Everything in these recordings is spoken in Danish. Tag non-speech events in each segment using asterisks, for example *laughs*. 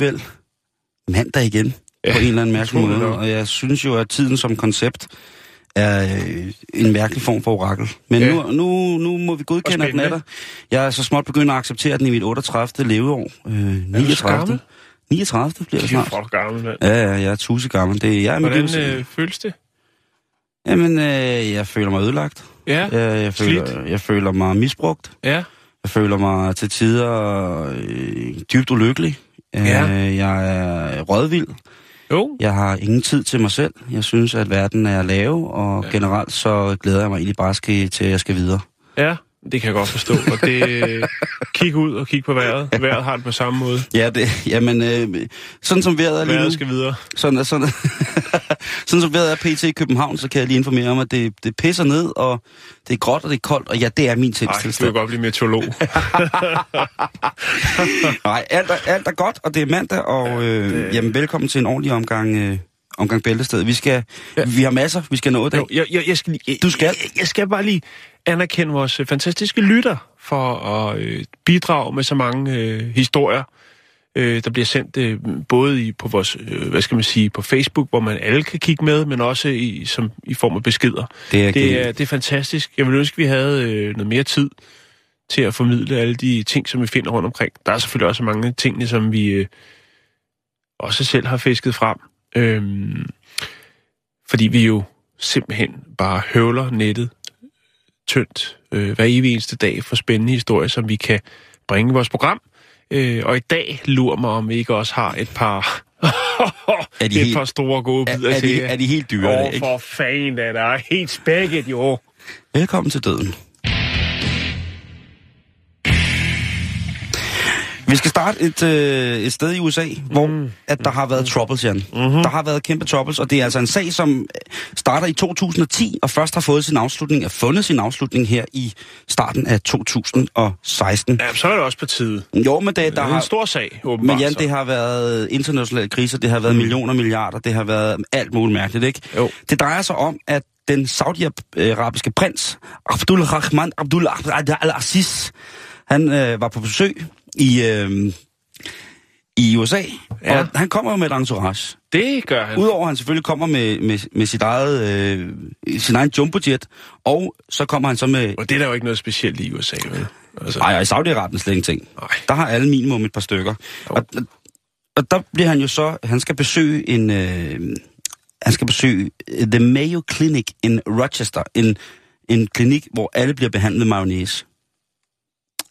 Alligevel mandag igen ja, på en eller anden mærkelig måde. Og jeg synes jo, at tiden som koncept er øh, en mærkelig form for orakel. Men Ja. nu, nu, nu må vi godkende, at den er der. Jeg er så småt begyndt at acceptere den i mit 38. leveår. Øh, 39. gammel? 39. bliver det snart. hvor er gammel, mand. Ja, ja, jeg er tusse gammel. Det, jeg er Hvordan livs- øh, føles det? Jamen, øh, jeg føler mig ødelagt. Ja, Jeg, jeg, føler, Slidt? jeg føler mig misbrugt. ja. Jeg føler mig til tider øh, dybt ulykkelig. Øh, Ja. Jeg er rådvild. Jo, Jeg har ingen tid til mig selv. Jeg synes, at verden er lav, og Ja. generelt så glæder jeg mig egentlig bare til, at jeg skal videre. ja. Det kan jeg godt forstå. Og det, *laughs* kig ud og kig på vejret. Vejret har det på samme måde. Ja, det, jamen, øh, sådan som vejret er lige nu, skal videre. sådan, sådan, *laughs* sådan som vejret er pt. i København, så kan jeg lige informere om, at det, det pisser ned, og det er gråt, og det er koldt, og ja, det er min Nej, du tilstand. godt blive meteorolog. *laughs* Nej, alt er, alt er godt, og det er mandag, og øh, jamen, velkommen til en ordentlig omgang, øh, omgang bæltested. Vi skal, Ja. ja. vi har masser, vi skal nå i dag. Jo, jeg, jeg, jeg, skal, lige- jeg, Du skal. Jeg, jeg skal bare lige anerkende vores øh, fantastiske lytter for at øh, bidrage med så mange øh, historier, øh, der bliver sendt øh, både i, på vores, øh, hvad skal man sige, på Facebook, hvor man alle kan kigge med, men også i, som, i form af beskeder. Det er, Det er, det er fantastisk. Jeg vil ønske, at vi havde øh, noget mere tid til at formidle alle de ting, som vi finder rundt omkring. Der er selvfølgelig også mange ting, som vi øh, også selv har fisket frem. Øhm, fordi vi jo simpelthen bare høvler nettet tyndt øh, hver evig eneste dag for spændende historier, som vi kan bringe i vores program. Øh, og i dag lurer mig, om vi ikke også har et par, *laughs* Er de et helt- par store gode er, bidder er, til de, er de helt dyre, Åh, oh, for fanden der er helt spækket, jo. Velkommen til døden. Vi skal starte et, øh, et sted i USA, hvor Mm. at der har været troubles, Jan. Mm-hmm. Der har været kæmpe troubles, og det er altså en sag, som starter i 2010, og først har fået sin afslutning, er fundet sin afslutning her i starten af 2016. Ja, så er det også på tide. Jo, men det, Der der er en har... stor sag, åbenbart. Men Jan, det har været internationale kriser, det har været Mm. millioner, milliarder, det har været alt muligt mærkeligt, ikke? Jo. Det drejer sig om, at den saudiarabiske prins, Abdul Rahman Abdul al-Aziz, han øh, var på besøg i, øh, i USA, Ja. og han kommer jo med et entourage. Det gør han. Udover at han selvfølgelig kommer med, med, med sit eget, øh, sin egen jumbojet, og så kommer han så med... Og det er der jo ikke noget specielt i USA, vel? Altså, Nej, og i Saudi-Arabien slet ingenting. Der har alle minimum et par stykker. Jo. Og, og der bliver han jo så, han skal besøge en, øh, han skal besøge øh, The Mayo Clinic in Rochester, en, en klinik, hvor alle bliver behandlet med mayonnaise.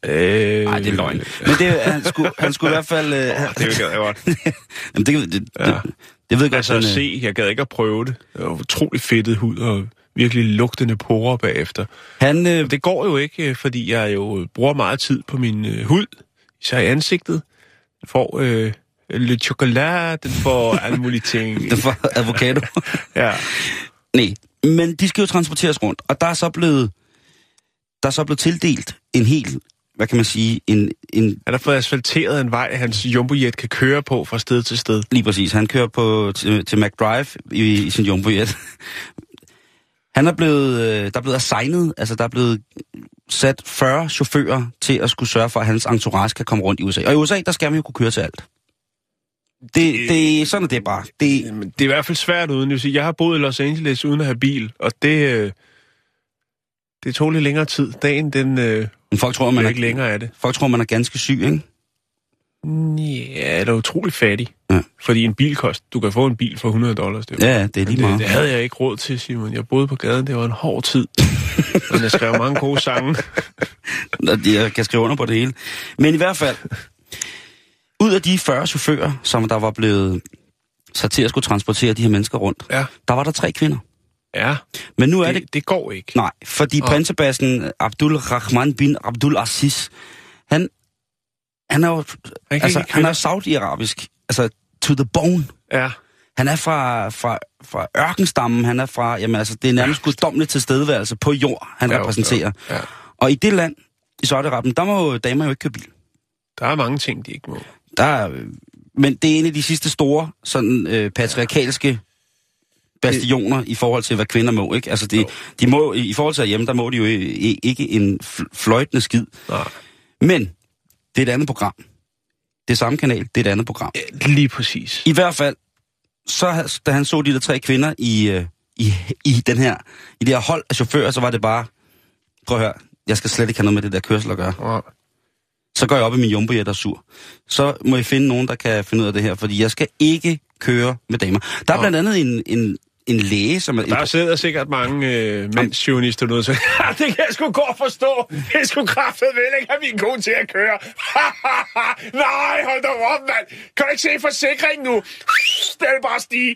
Øh, Nej, det er løgn. Men det, han, skulle, han skulle i hvert fald... Øh, Åh, det gad jeg godt. *laughs* jamen, det, det, Ja. det, det ved jeg godt. Altså at sådan, øh, se, jeg gad ikke at prøve det. Det var utrolig fedtet hud og virkelig lugtende porer bagefter. Han, øh, Det går jo ikke, øh, fordi jeg jo bruger meget tid på min øh, hud, især i ansigtet. Den får øh, lidt chokolade, den får *laughs* alle mulige ting. det var avocado. *laughs* Ja. Nej, men de skal jo transporteres rundt, og der er så blevet, der er så blevet tildelt en helt, hvad kan man sige, en, en Han har fået asfalteret en vej, hans jumbojet kan køre på fra sted til sted. Lige præcis. Han kører på, til, til McDrive i, i sin jumbojet. *laughs* Han er blevet, øh, der er blevet assignet, altså der er blevet sat 40 chauffører til at skulle sørge for, at hans entourage kan komme rundt i USA. Og i USA, der skal man jo kunne køre til alt. Det, det, sådan er det bare. Det, det er i hvert fald svært uden. Jeg, vil sige, jeg har boet i Los Angeles uden at have bil, og det, øh, det tog lidt længere tid. Dagen, den øh, men folk tror, man er, ikke længere af det. folk tror, man er ganske syg, ikke? Ja, eller utrolig fattig. Ja. Fordi en bil kost, du kan få en bil for 100 dollars. Det, jo- Ja, det er lige det, meget. det havde jeg ikke råd til, Simon. Jeg boede på gaden, det var en hård tid. *laughs* Men jeg skrev mange gode sange. *laughs* Jeg kan skrive under på det hele. Men i hvert fald, ud af de 40 chauffører, som der var blevet sat til at skulle transportere de her mennesker rundt, Ja. der var der tre kvinder. Ja, Men nu er det... det, det går ikke. Nej, fordi Åh. prinsebassen Abdul Rahman bin Abdul Aziz, han, han er jo Han altså, han er saudi-arabisk, altså to the bone. Ja, Han er fra, fra, fra ørkenstammen, han er fra, jamen altså, det er nærmest guddommelig tilstedeværelse på jord, han Ja, repræsenterer. ja, ja. Og i det land, i Saudi-Arabien, der må damer jo ikke køre bil. der er mange ting, de ikke må. Der er, men det er en af de sidste store, sådan øh, patriarkalske bastioner i forhold til, hvad kvinder må, ikke? Altså, de, de må, i forhold til hjemme, der må de jo ikke en fl- fløjtende skid. Nej. Men, det er et andet program. Det er samme kanal, det er et andet program. Lige præcis. I hvert fald, så da han så de der tre kvinder i, øh, i, i, den her, i det her hold af chauffører, så var det bare, prøv at høre, jeg skal slet ikke have noget med det der kørsel at gøre. Ja. Så går jeg op i min jumbojet og er sur. Så må I finde nogen, der kan finde ud af det her, fordi jeg skal ikke køre med damer. Der er blandt andet en, en, en læge, som er... Der sidder sikkert mange øh, mandsjournalister derude, så *laughs* det kan jeg sgu godt forstå. Det skulle kraftet vel ikke have min kone til at køre. *laughs* Nej, hold da op, mand. Kan du ikke se forsikringen nu? Det vil bare stige.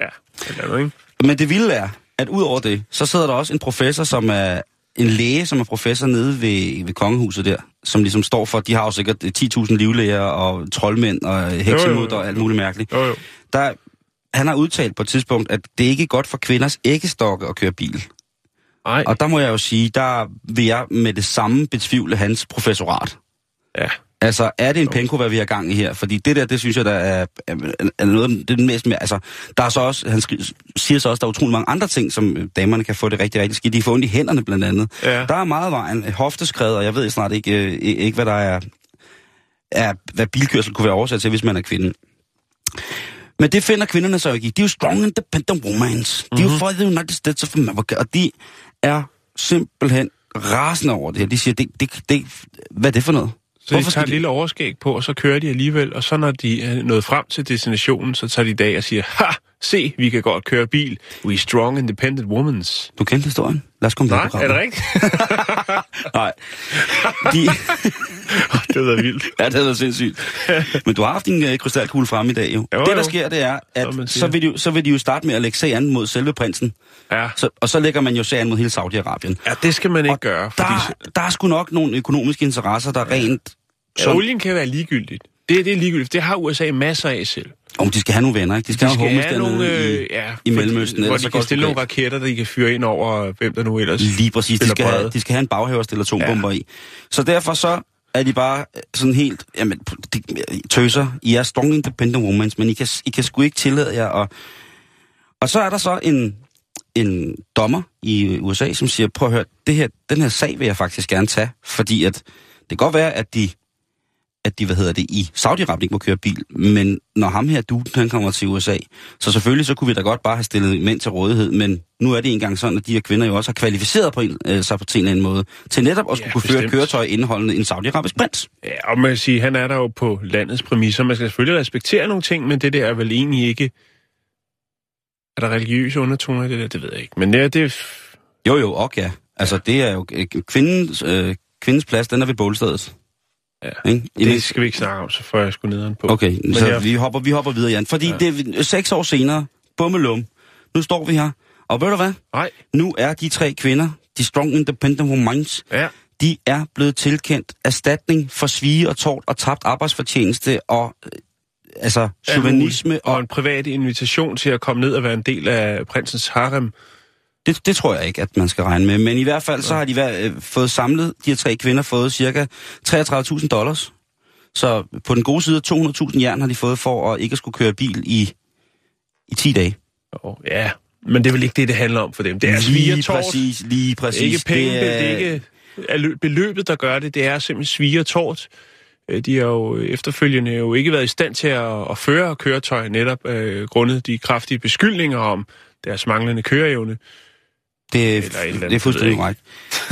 Ja, det er noget, ikke? Men det vilde er, at ud over det, så sidder der også en professor, som er en læge, som er professor nede ved, ved kongehuset der, som ligesom står for, de har jo sikkert 10.000 livlæger og troldmænd og heksemutter og alt muligt mærkeligt. Jo, jo. Der, han har udtalt på et tidspunkt, at det ikke er godt for kvinders æggestokke at køre bil. Nej, Og der må jeg jo sige, der vil jeg med det samme betvivle hans professorat. ja. Altså, er det en penko, hvad vi har gang i her? Fordi det der, det synes jeg, der er, er, noget, det er mest mere, altså, der er så også, han skri, siger så også, der er utrolig mange andre ting, som damerne kan få det rigtig, rigtig skidt. De får ondt i hænderne, blandt andet. Ja. Der er meget vejen, hofteskred, og jeg ved snart ikke, øh, ikke hvad der er, er, hvad bilkørsel kunne være oversat til, hvis man er kvinde. Men det finder kvinderne så ikke i. De er jo strong independent women. De er jo for the United States of America, og de er simpelthen rasende over det her. De siger, det, det, det, hvad er det for noget? Så de tager et lille overskæg på, og så kører de alligevel, og så når de er nået frem til destinationen, så tager de i dag og siger, ha, se, vi kan godt køre bil. We strong independent womans. Du kendte historien? Lad os komme Nej, der er det rigtigt? *laughs* Nej. De, *laughs* det er vildt. *laughs* ja, det er sindssygt. Men du har haft din uh, krystalkugle frem i dag, jo. Jo, det, der jo. sker, det er, at siger. så vil, de, så vil de jo starte med at lægge sagen mod selve prinsen. Ja. Så, og så lægger man jo sagen mod hele Saudi-Arabien. ja, det skal man ikke gøre, fordi Der, der er sgu nok nogle økonomiske interesser, der rent... ja, Som, olien kan være ligegyldigt. Det, det er ligegyldigt. Det har USA masser af selv. Om de skal have nogle venner, ikke? De skal, De have skal have dernede nogle, i, øh, ja, i fordi- Mellemøsten. Hvor de kan stille nogle raketter, der de kan fyre ind over, hvem der nu ellers Lige præcis. De skal, have, de skal have en baghaver at stille atombomber ja. i. Så derfor så er de bare øh, sådan helt, jamen, de, tøser, I er strong independent women, men I kan, I kan sgu ikke tillade jer. Og, og så er der så en, en dommer i USA, som siger, prøv at høre, det her, den her sag vil jeg faktisk gerne tage, fordi at det kan godt være, at de, at de, hvad hedder det, i Saudi-Arabien ikke må køre bil, men når ham her, du, han kommer til USA, så selvfølgelig så kunne vi da godt bare have stillet mænd til rådighed, men nu er det engang sådan, at de her kvinder jo også har kvalificeret på en, øh, sig på en eller anden måde, til netop at skulle Ja, kunne føre et bestemt. køretøj indeholdende en saudiarabisk prins. Ja, og man kan sige, han er der jo på landets præmisser. Man skal selvfølgelig respektere nogle ting, men det der er vel egentlig ikke... Er der religiøse undertoner i det der? Det ved jeg ikke. Men ja, det er... Jo jo, og ja. Altså det er jo, øh, kvindens, øh, kvindens plads, den er ved bålstedet. Ja. Ikke? Det skal vi ikke snakke om, så får jeg sgu nederen på. Okay, Men så jeg- vi, hopper, vi hopper videre, Jan. Fordi ja. Det er seks år senere, bummelum, nu står vi her, og ved du hvad? Nej. Nu er de tre kvinder, de strong independent women, Ja. de er blevet tilkendt erstatning for svige og tort og tabt arbejdsfortjeneste og øh, altså chauvinisme. Og Og en privat invitation til at komme ned og være en del af prinsens harem. Det, det tror jeg ikke, at man skal regne med. Men i hvert fald så har de været, øh, fået samlet, de her tre kvinder, fået cirka 33.000 dollars. Så på den gode side, 200.000 jern har de fået for at ikke skulle køre bil i, i 10 dage. Oh, ja, men det er vel ikke det, det handler om for dem. Det er svige lige præcis, lige præcis. Ikke penge, det er- det er ikke er lø- beløbet, der gør det. Det er simpelthen svige og tort. Øh, De har jo efterfølgende jo ikke været i stand til at, at føre køretøj, netop øh, grundet de kraftige beskyldninger om deres manglende køreevne. Det er, Eller et eller andet, det er fuldstændig korrekt.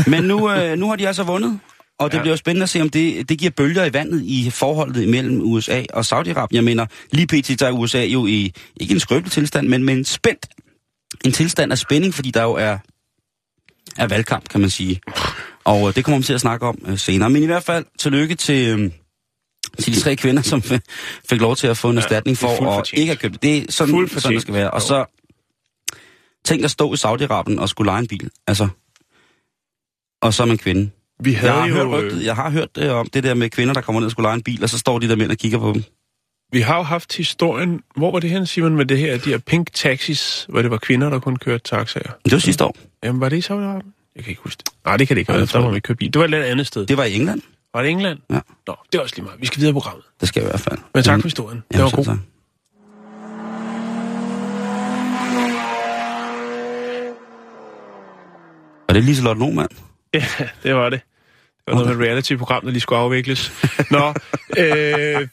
Men nu, øh, nu har de altså vundet, Og det Ja. ja. bliver jo spændende at se, om det, det giver bølger i vandet i forholdet mellem USA og Saudi-Arabien. Jeg mener, lige pt. der er USA jo i, ikke en skrøbelig tilstand, men med en spændt, en tilstand af spænding, fordi der jo er, er valgkamp, kan man sige. Og øh, det kommer vi til at snakke om øh, senere. Men i hvert fald, tillykke til, øh, til de tre kvinder, som *laughs* fik lov til at få en erstatning det er for at fortjent. ikke have købt. Det er sådan, sådan det skal være. Og så tænk at stå i Saudi-Arabien og skulle lege en bil. Altså, og så er man kvinde. Vi havde Jeg har, jo, hørt, øh, rygtet, jeg har hørt det om det der med kvinder, der kommer ned og skulle lege en bil, og så står de der mænd og kigger på dem. Vi har jo haft historien, hvor var det her, Simon, med det her, de her pink taxis, hvor det var kvinder, der kun kørte taxaer. Det var sidste år. Jamen, var det i Saudi-Arabien? Jeg kan ikke huske det. Nej, det kan det ikke være, det tror der må vi køre bil. Det var et lidt andet sted. Det var i England. Var det England? Ja. Nå, det er også lige meget. Vi skal videre på programmet. Det skal jeg i hvert fald. Men tak for historien. Det Jamen, var selv god. tak. Var det Liselotte Lohmann? *laughs* Ja, det var det. Det var noget med reality-program, der lige skulle afvikles. Nå, øh, *laughs*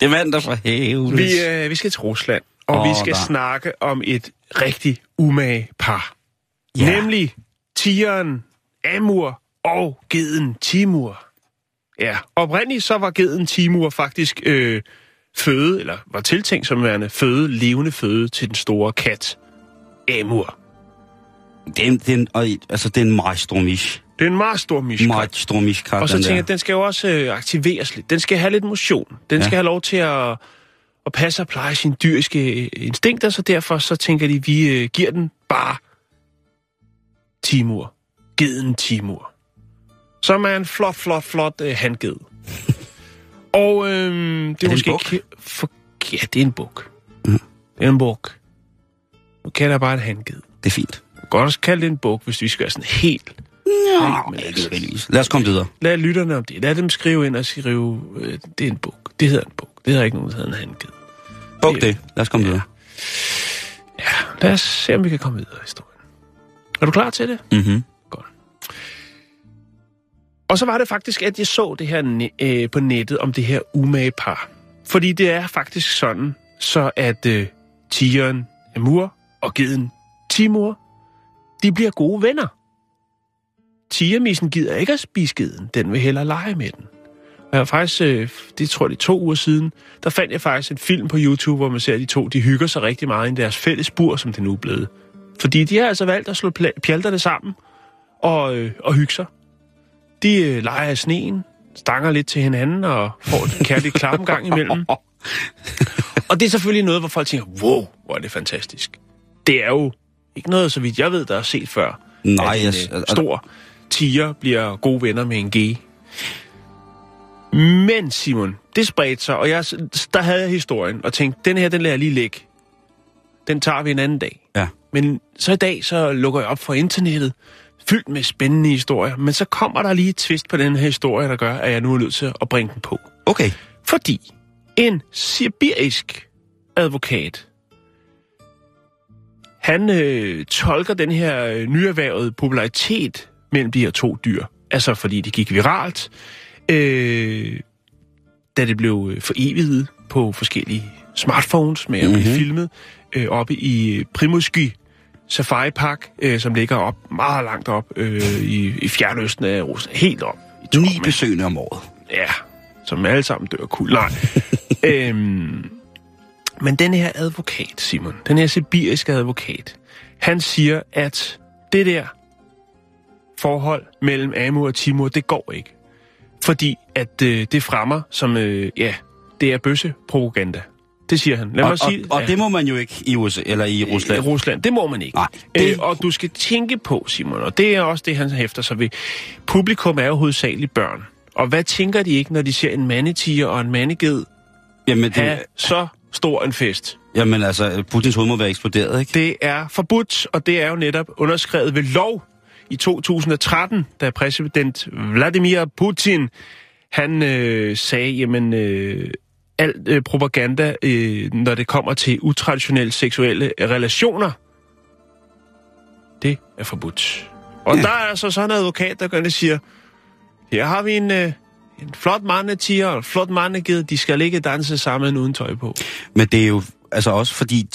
Det mand, der for helvede. vi, øh, vi skal til Rusland, og oh, vi skal der. snakke om et rigtig umage par. Ja. Nemlig tigeren Amur og geden Timur. Ja, oprindeligt så var geden Timur faktisk øh, føde, eller var tiltænkt som værende føde, levende føde til den store kat Amur. Det er, en- det er, en, og, altså, det er en maestromish. Det er en meget stor mishkat. Maestromish kat, Og så den tænker der. jeg, den skal jo også øh, aktiveres lidt. Den skal have lidt motion. Den Ja. skal have lov til at, at passe og pleje sine dyriske øh, instinkter, så derfor så tænker de, at vi øh, giver den bare Timur. Geden Timur. Som er en flot, flot, flot øh, handged. *laughs* og øh, det er, det en måske ikke... For, ja, det er en buk. Mhm. Det er en buk. Nu kalder jeg bare en handged. Det er fint. Godt også kalde det en buk, hvis vi skal være sådan helt... Nå, men ikke nødvendigvis. Lad os komme videre. Lad lytterne om det. Lad dem skrive ind og skrive, øh, det er en bog. Det hedder en bog. Det hedder ikke nogen, der hedder en handged. Buk Det- det. Lad os komme videre. Lad os se, om vi kan komme videre i historien. Er du klar til det? Mm-hmm. Og så var det faktisk, at jeg så det her øh, på nettet om det her umage par. Fordi det er faktisk sådan, så at øh, tigeren Amur og geden Timur, de bliver gode venner. Tigermissen gider ikke at spise geden, den vil hellere lege med den. Og jeg har faktisk, øh, det tror jeg det er to uger siden, der fandt jeg faktisk en film på YouTube, hvor man ser, at de to, de hygger sig rigtig meget i deres fælles bur, som det nu er blevet. Fordi de har altså valgt at slå pjalterne sammen og, øh, og hygge sig. De øh, leger i sneen, stanger lidt til hinanden og får en gang imellem. *laughs* Og det er selvfølgelig noget, hvor folk tænker, wow, hvor er det fantastisk. Det er jo ikke noget, så vidt jeg ved, der er set før. Nej, at en jeg, øh, stor tiger bliver gode venner med en G. Men Simon, det spredte sig, og jeg, der havde jeg historien, og tænkte, den her, den lader jeg lige ligge. Den tager vi en anden dag. Ja. Men så i dag, så lukker jeg op for internettet, fyldt med spændende historier, men så kommer der lige et twist på den her historie, der gør, at jeg nu er nødt til at bringe den på. Okay. Fordi en sibirisk advokat, han øh, tolker den her øh, nyerhvervede popularitet mellem de her to dyr. Altså fordi det gik viralt, øh, da det blev øh, foreviget på forskellige smartphones med at blive Mhm. filmet øh, oppe i Primusky Safari Park, øh, som ligger op meget langt op øh, i, i fjernøsten af Rusland. Helt op i Ni besøgende om året. Ja, som alle sammen dør kul. Nej. *laughs* øhm, men den her advokat, Simon, den her sibiriske advokat, han siger, at det der forhold mellem Amur og Timur, det går ikke. Fordi at øh, det fremmer som, øh, ja, det er bøssepropaganda. Det siger han. Lad Og, mig sige, og, og det må man jo ikke i USA, eller i Rusland. i Rusland. Det må man ikke. Nej, Det... det- Øh, og du skal tænke på, Simon, og det er også det, han hæfter sig ved. Publikum er jo hovedsageligt børn. Og hvad tænker de ikke, når de ser en mandetiger og en mandeged Jamen, have det, så stor en fest? jamen altså, Putins hoved må være eksploderet, ikke? Det er forbudt, og det er jo netop underskrevet ved lov i 2013, da præsident Vladimir Putin, han øh, sagde, jamen, øh, alt øh, propaganda, øh, når det kommer til utraditionelle seksuelle relationer, det er forbudt. Og Ja. der er altså sådan en advokat, der gør det siger, her har vi en, øh, en flot mandetiger og en flot mandeged, de skal ikke danse sammen uden tøj på. Men det er jo altså også fordi,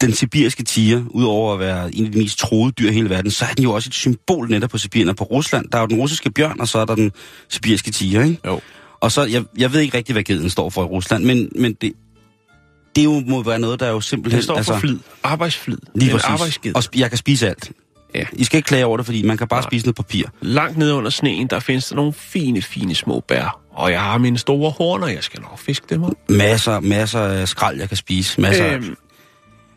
den sibiriske tiger, udover at være en af de mest troede dyr i hele verden, så er den jo også et symbol netop på Sibirien og på Rusland. Der er jo den russiske bjørn, og så er der den sibiriske tiger, ikke? Jo. Og så, jeg, jeg ved ikke rigtig, hvad geden står for i Rusland, men, men det, det jo må være noget, der er jo simpelthen... Den står for flid. Arbejdsflid. Lige præcis. Og jeg kan spise alt. Ja. I skal ikke klage over det, fordi man kan bare Nej. spise noget papir. Langt nede under sneen, der findes der nogle fine, fine små bær. Og jeg har mine store horner, jeg skal nok fiske dem op. Masser, masser af skrald, jeg kan spise. Masser øhm.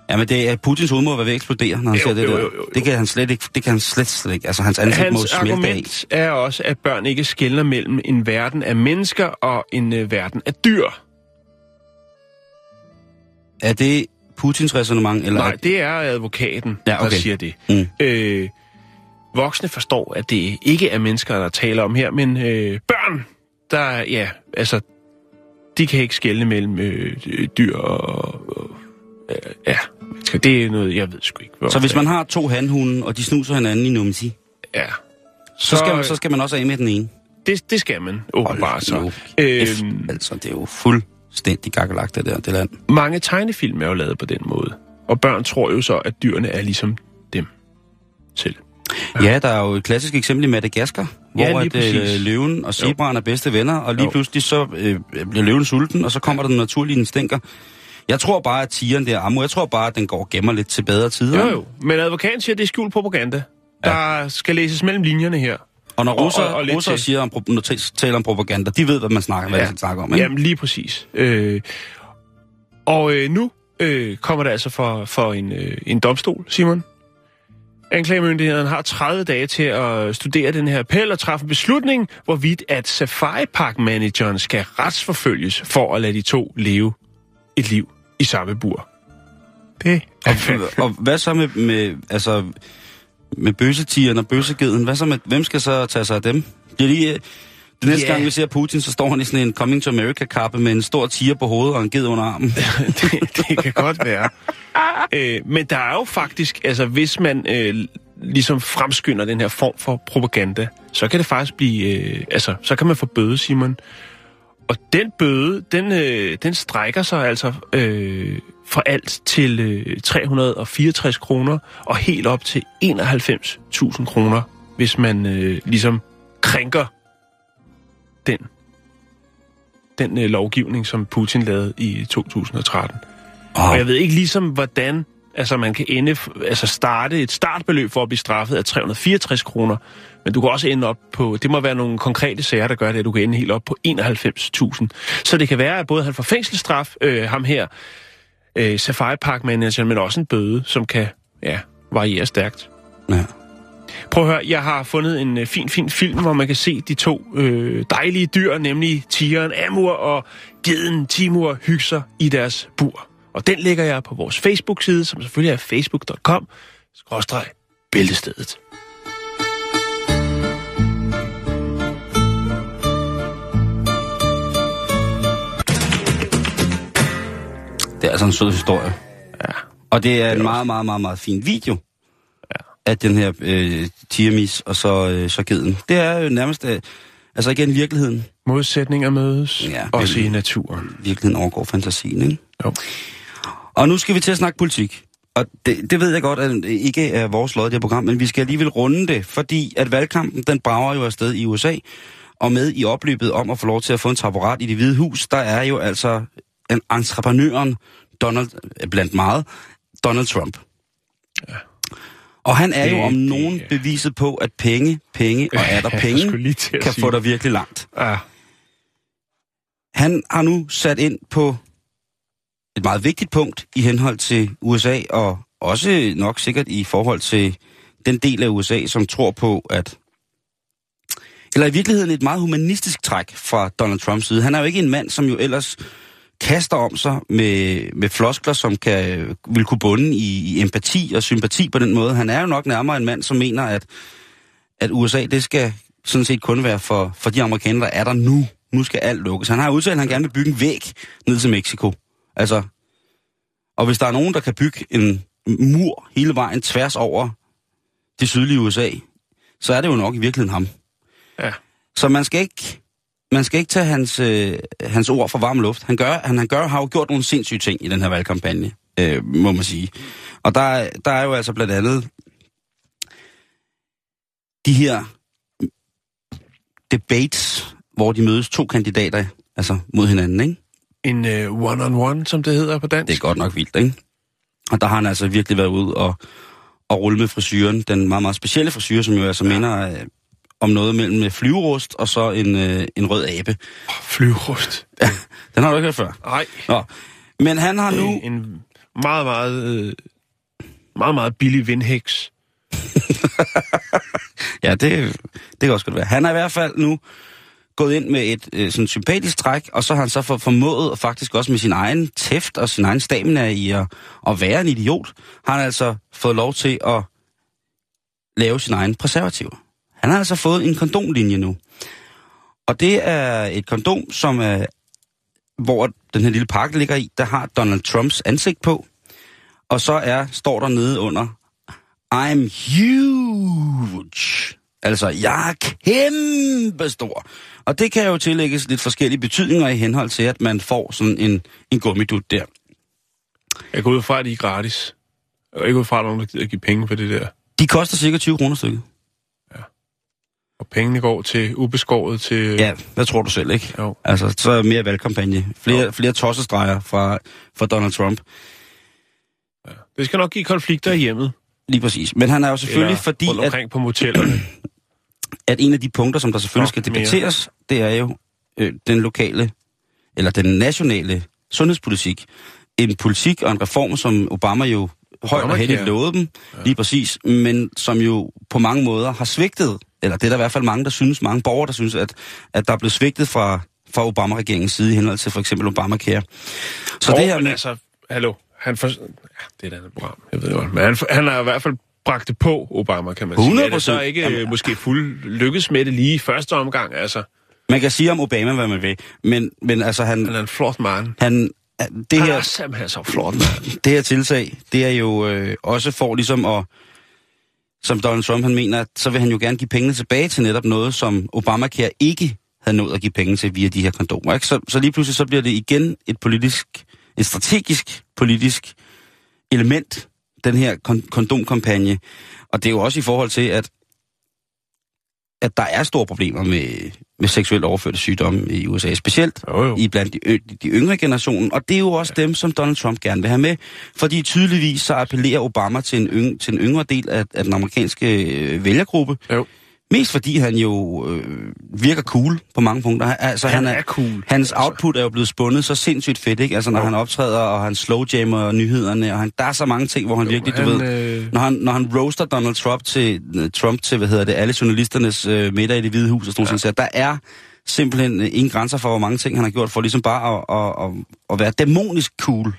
Ja, men det er Putins hoved må være ved at eksplodere, når han Jo, ser det jo, der. jo, jo, jo. Det kan han slet ikke. Det kan han slet, slet ikke. Altså, hans ansigt må hans smelte af. argument er også, at børn ikke skældner mellem en verden af mennesker og en uh, verden af dyr. Er det Putins resonemang? Eller Nej, det er advokaten, Ja, der okay. siger det. Mm. Øh, voksne forstår, at det ikke er mennesker, der taler om her, men øh, børn, der, ja, altså, de kan ikke skelne mellem øh, dyr og, og øh, ja, det er noget, jeg ved sgu ikke. hvor- Så hvis man har to handhunde, og de snuser hinanden i numsi, Ja, så, skal man, så skal man også af med den ene. det, det skal man åbenbart så. Øhm, altså, det er jo fuldstændig gakkelagt, det der, det land. mange tegnefilm er jo lavet på den måde, og børn tror jo så, at dyrene er ligesom dem selv. Ja, der er jo et klassisk eksempel i Madagaskar, Ja, hvor at, øh, løven og zebraen er bedste venner, og lige Jo. pludselig så øh, bliver løven sulten, og så kommer der den naturlige instinker. Jeg tror bare, at tigeren der, Ammo, jeg tror bare, at den går og gemmer lidt til bedre tider. Jo jo, men advokaten siger, at det er skjult propaganda. Der skal læses mellem linjerne her. Og når Og- russer, og- og lidt russer siger om, når taler om propaganda, de ved, hvad man snakker, hvad Ja. de skal snakke om. Ikke? Jamen lige præcis. Øh, og øh, nu øh, kommer det altså for, for en, øh, en domstol, Simon. Anklagemyndigheden har 30 dage til at studere den her appel og træffe en beslutning, hvorvidt at Safari Park manageren skal retsforfølges for at lade de to leve et liv i samme bur. Det *laughs* er Og, og hvad så med, med, altså, med bøssetigeren og bøssegeden? Hvad så med, hvem skal så tage sig af dem? Det er lige, øh, det næste Ja. gang, vi ser Putin, så står han i sådan en Coming to America-kappe med en stor tiger på hovedet og en ged under armen. *laughs* det, det kan godt være. Øh, men der er jo faktisk, altså hvis man øh, ligesom fremskynder den her form for propaganda, så kan det faktisk blive, øh, altså så kan man få bøde, Simon. Og den bøde, den, øh, den strækker sig altså øh, fra alt til øh, 364 kroner og helt op til 91.000 kroner, hvis man øh, ligesom krænker den, den øh, lovgivning, som Putin lavede i 2013. Og jeg ved ikke ligesom, hvordan altså man kan ende, altså starte et startbeløb for at blive straffet af 364 kroner, men du kan også ende op på, det må være nogle konkrete sager, der gør det, at du kan ende helt op på 91.000. Så det kan være, at både han får fængselsstraf, øh, ham her, øh, Safari Park Manager, men også en bøde, som kan ja, variere stærkt. Ja. Prøv at høre, jeg har fundet en øh, fin, fin film, hvor man kan se de to øh, dejlige dyr, nemlig tigeren Amur og geden Timur, hygge sig i deres bur. Og den lægger jeg på vores Facebook-side, som selvfølgelig er facebook.com, Det er altså en sød historie. Ja. Og det er en meget, meget, meget, meget fin video ja. af den her øh, tigermis og så, øh, så geden. Det er jo nærmest, øh, altså igen virkeligheden. Modsætninger mødes, Ja, også i naturen. Virkeligheden overgår fantasien, ikke? Jo. Og nu skal vi til at snakke politik. Og det, det ved jeg godt, at ikke er vores lod i det her program, men vi skal alligevel runde det, fordi at valgkampen, den brager jo afsted i USA, og med i opløbet om at få lov til at få en taburet i det hvide hus, der er jo altså entreprenøren, Donald, øh, blandt meget, Donald Trump. Ja. Og han er jo om nogen beviset på, at penge, penge og *laughs* er der penge, kan få dig virkelig langt. Ja. Han har nu sat ind på et meget vigtigt punkt i henhold til USA, og også nok sikkert i forhold til den del af USA, som tror på, at... Eller i virkeligheden et meget humanistisk træk fra Donald Trumps side. Han er jo ikke en mand, som jo ellers kaster om sig med, med floskler, som kan, vil kunne bunde i, i empati og sympati på den måde. Han er jo nok nærmere en mand, som mener, at, at USA, det skal sådan set kun være for, for de amerikanere, der er der nu. Nu skal alt lukkes. Han har udtalt, at han gerne vil bygge en væg ned til Mexico. Altså, og hvis der er nogen, der kan bygge en mur hele vejen tværs over det sydlige USA, så er det jo nok i virkeligheden ham. Ja. Så man skal ikke, man skal ikke tage hans, øh, hans ord for varm luft. Han, gør, han, han gør, har jo gjort nogle sindssyge ting i den her valgkampagne. øh, må man sige. Og der, er- der er jo altså blandt andet de her debates, hvor de mødes to kandidater, altså mod hinanden, ikke? En uh, one-on-one, som det hedder på dansk. Det er godt nok vildt, ikke? Og der har han altså virkelig været ude og, og rulle med frisyren. Den meget, meget specielle frisyr, som jo altså ja. minder øh, om noget mellem øh, flyverust og så en, øh, en rød abe. Flyvrust. Den har du ikke hørt før. Nej, Nå. Men han har nu... en, en meget, meget, øh, meget, meget billig vindhæks. *laughs* Ja, det, det kan også godt være. Han er i hvert fald nu gået ind med et øh, sådan sympatisk træk, og så har han så for, formået, og faktisk også med sin egen tæft og sin egen stamina i at, at være en idiot, har han altså fået lov til at lave sin egen preservativer. Han har altså fået en kondomlinje nu. Og det er et kondom, som er, hvor den her lille pakke ligger i, der har Donald Trumps ansigt på. Og så er, står der nede under, I'm huge. Altså, jeg er kæmpe stor. Og det kan jo tillægges lidt forskellige betydninger i henhold til, at man får sådan en, en gummidut der. Jeg går ud fra, at de er gratis. Jeg går ikke ud fra, at nogen, der gider give penge for det der. De koster cirka 20 kroner stykket. Og pengene går til ubeskåret til... Ja, hvad tror du selv, ikke? Jo. Altså, så er mere valgkampagne. Flere, flere tossestreger fra, fra Donald Trump. Det skal nok give konflikter i hjemmet. Lige præcis. Men han er jo selvfølgelig, Eller fordi at, omkring på motellerne. *clears throat* at en af de punkter, som der selvfølgelig skal mere. debatteres, det er jo øh, den lokale, eller den nationale sundhedspolitik. En politik og en reform, som Obama jo højt og heldigt lovede dem, ja. lige præcis, men som jo på mange måder har svigtet, eller det er der i hvert fald mange, der synes, mange borgere, der synes, at, at der er blevet svigtet fra, fra Obama-regeringens side i henhold til for eksempel Obamacare. Så Og, det her men altså, hallo, han for... ja, det er et andet program, jeg ved godt. Men han, han har i hvert fald bragt det på Obama, kan man sige. Er det så 100%. ikke Jamen, måske fuld lykkes med det lige i første omgang? Altså, man kan sige om Obama, hvad man vil, men, men altså han, han er en flot mand. han, det her, er simpelthen så flot mand. det her tiltag, det er jo øh, også for ligesom at, som Donald Trump han mener, at så vil han jo gerne give pengene tilbage til netop noget, som Obamacare ikke havde nået at give penge til via de her kondomer. Ikke? Så, så lige pludselig så bliver det igen et politisk, et strategisk politisk element, den her kon- kondomkampagne. Og det er jo også i forhold til, at at der er store problemer med, med seksuelt overførte sygdomme i USA, specielt Jo, jo. i blandt de, ø- de yngre generationen, og det er jo også ja. dem, som Donald Trump gerne vil have med, fordi tydeligvis så appellerer Obama til en, yng, til en yngre del af, af den amerikanske øh, vælgergruppe, Jo. Mest fordi han jo øh, virker cool på mange punkter. Han- Altså, Han han er cool, Hans altså. output er jo blevet spundet så sindssygt fedt, ikke? Altså, når Jo. han optræder, og han slowjammer nyhederne, og han, der er så mange ting, hvor han Jo, virkelig, du han, ved... øh, Når han, når han roaster Donald Trump til, øh, Trump til hvad hedder det, alle journalisternes øh, middag i det hvide hus og sådan ja. noget, der er simpelthen øh, ingen grænser for, hvor mange ting han har gjort for ligesom bare at, at, at, at være dæmonisk cool.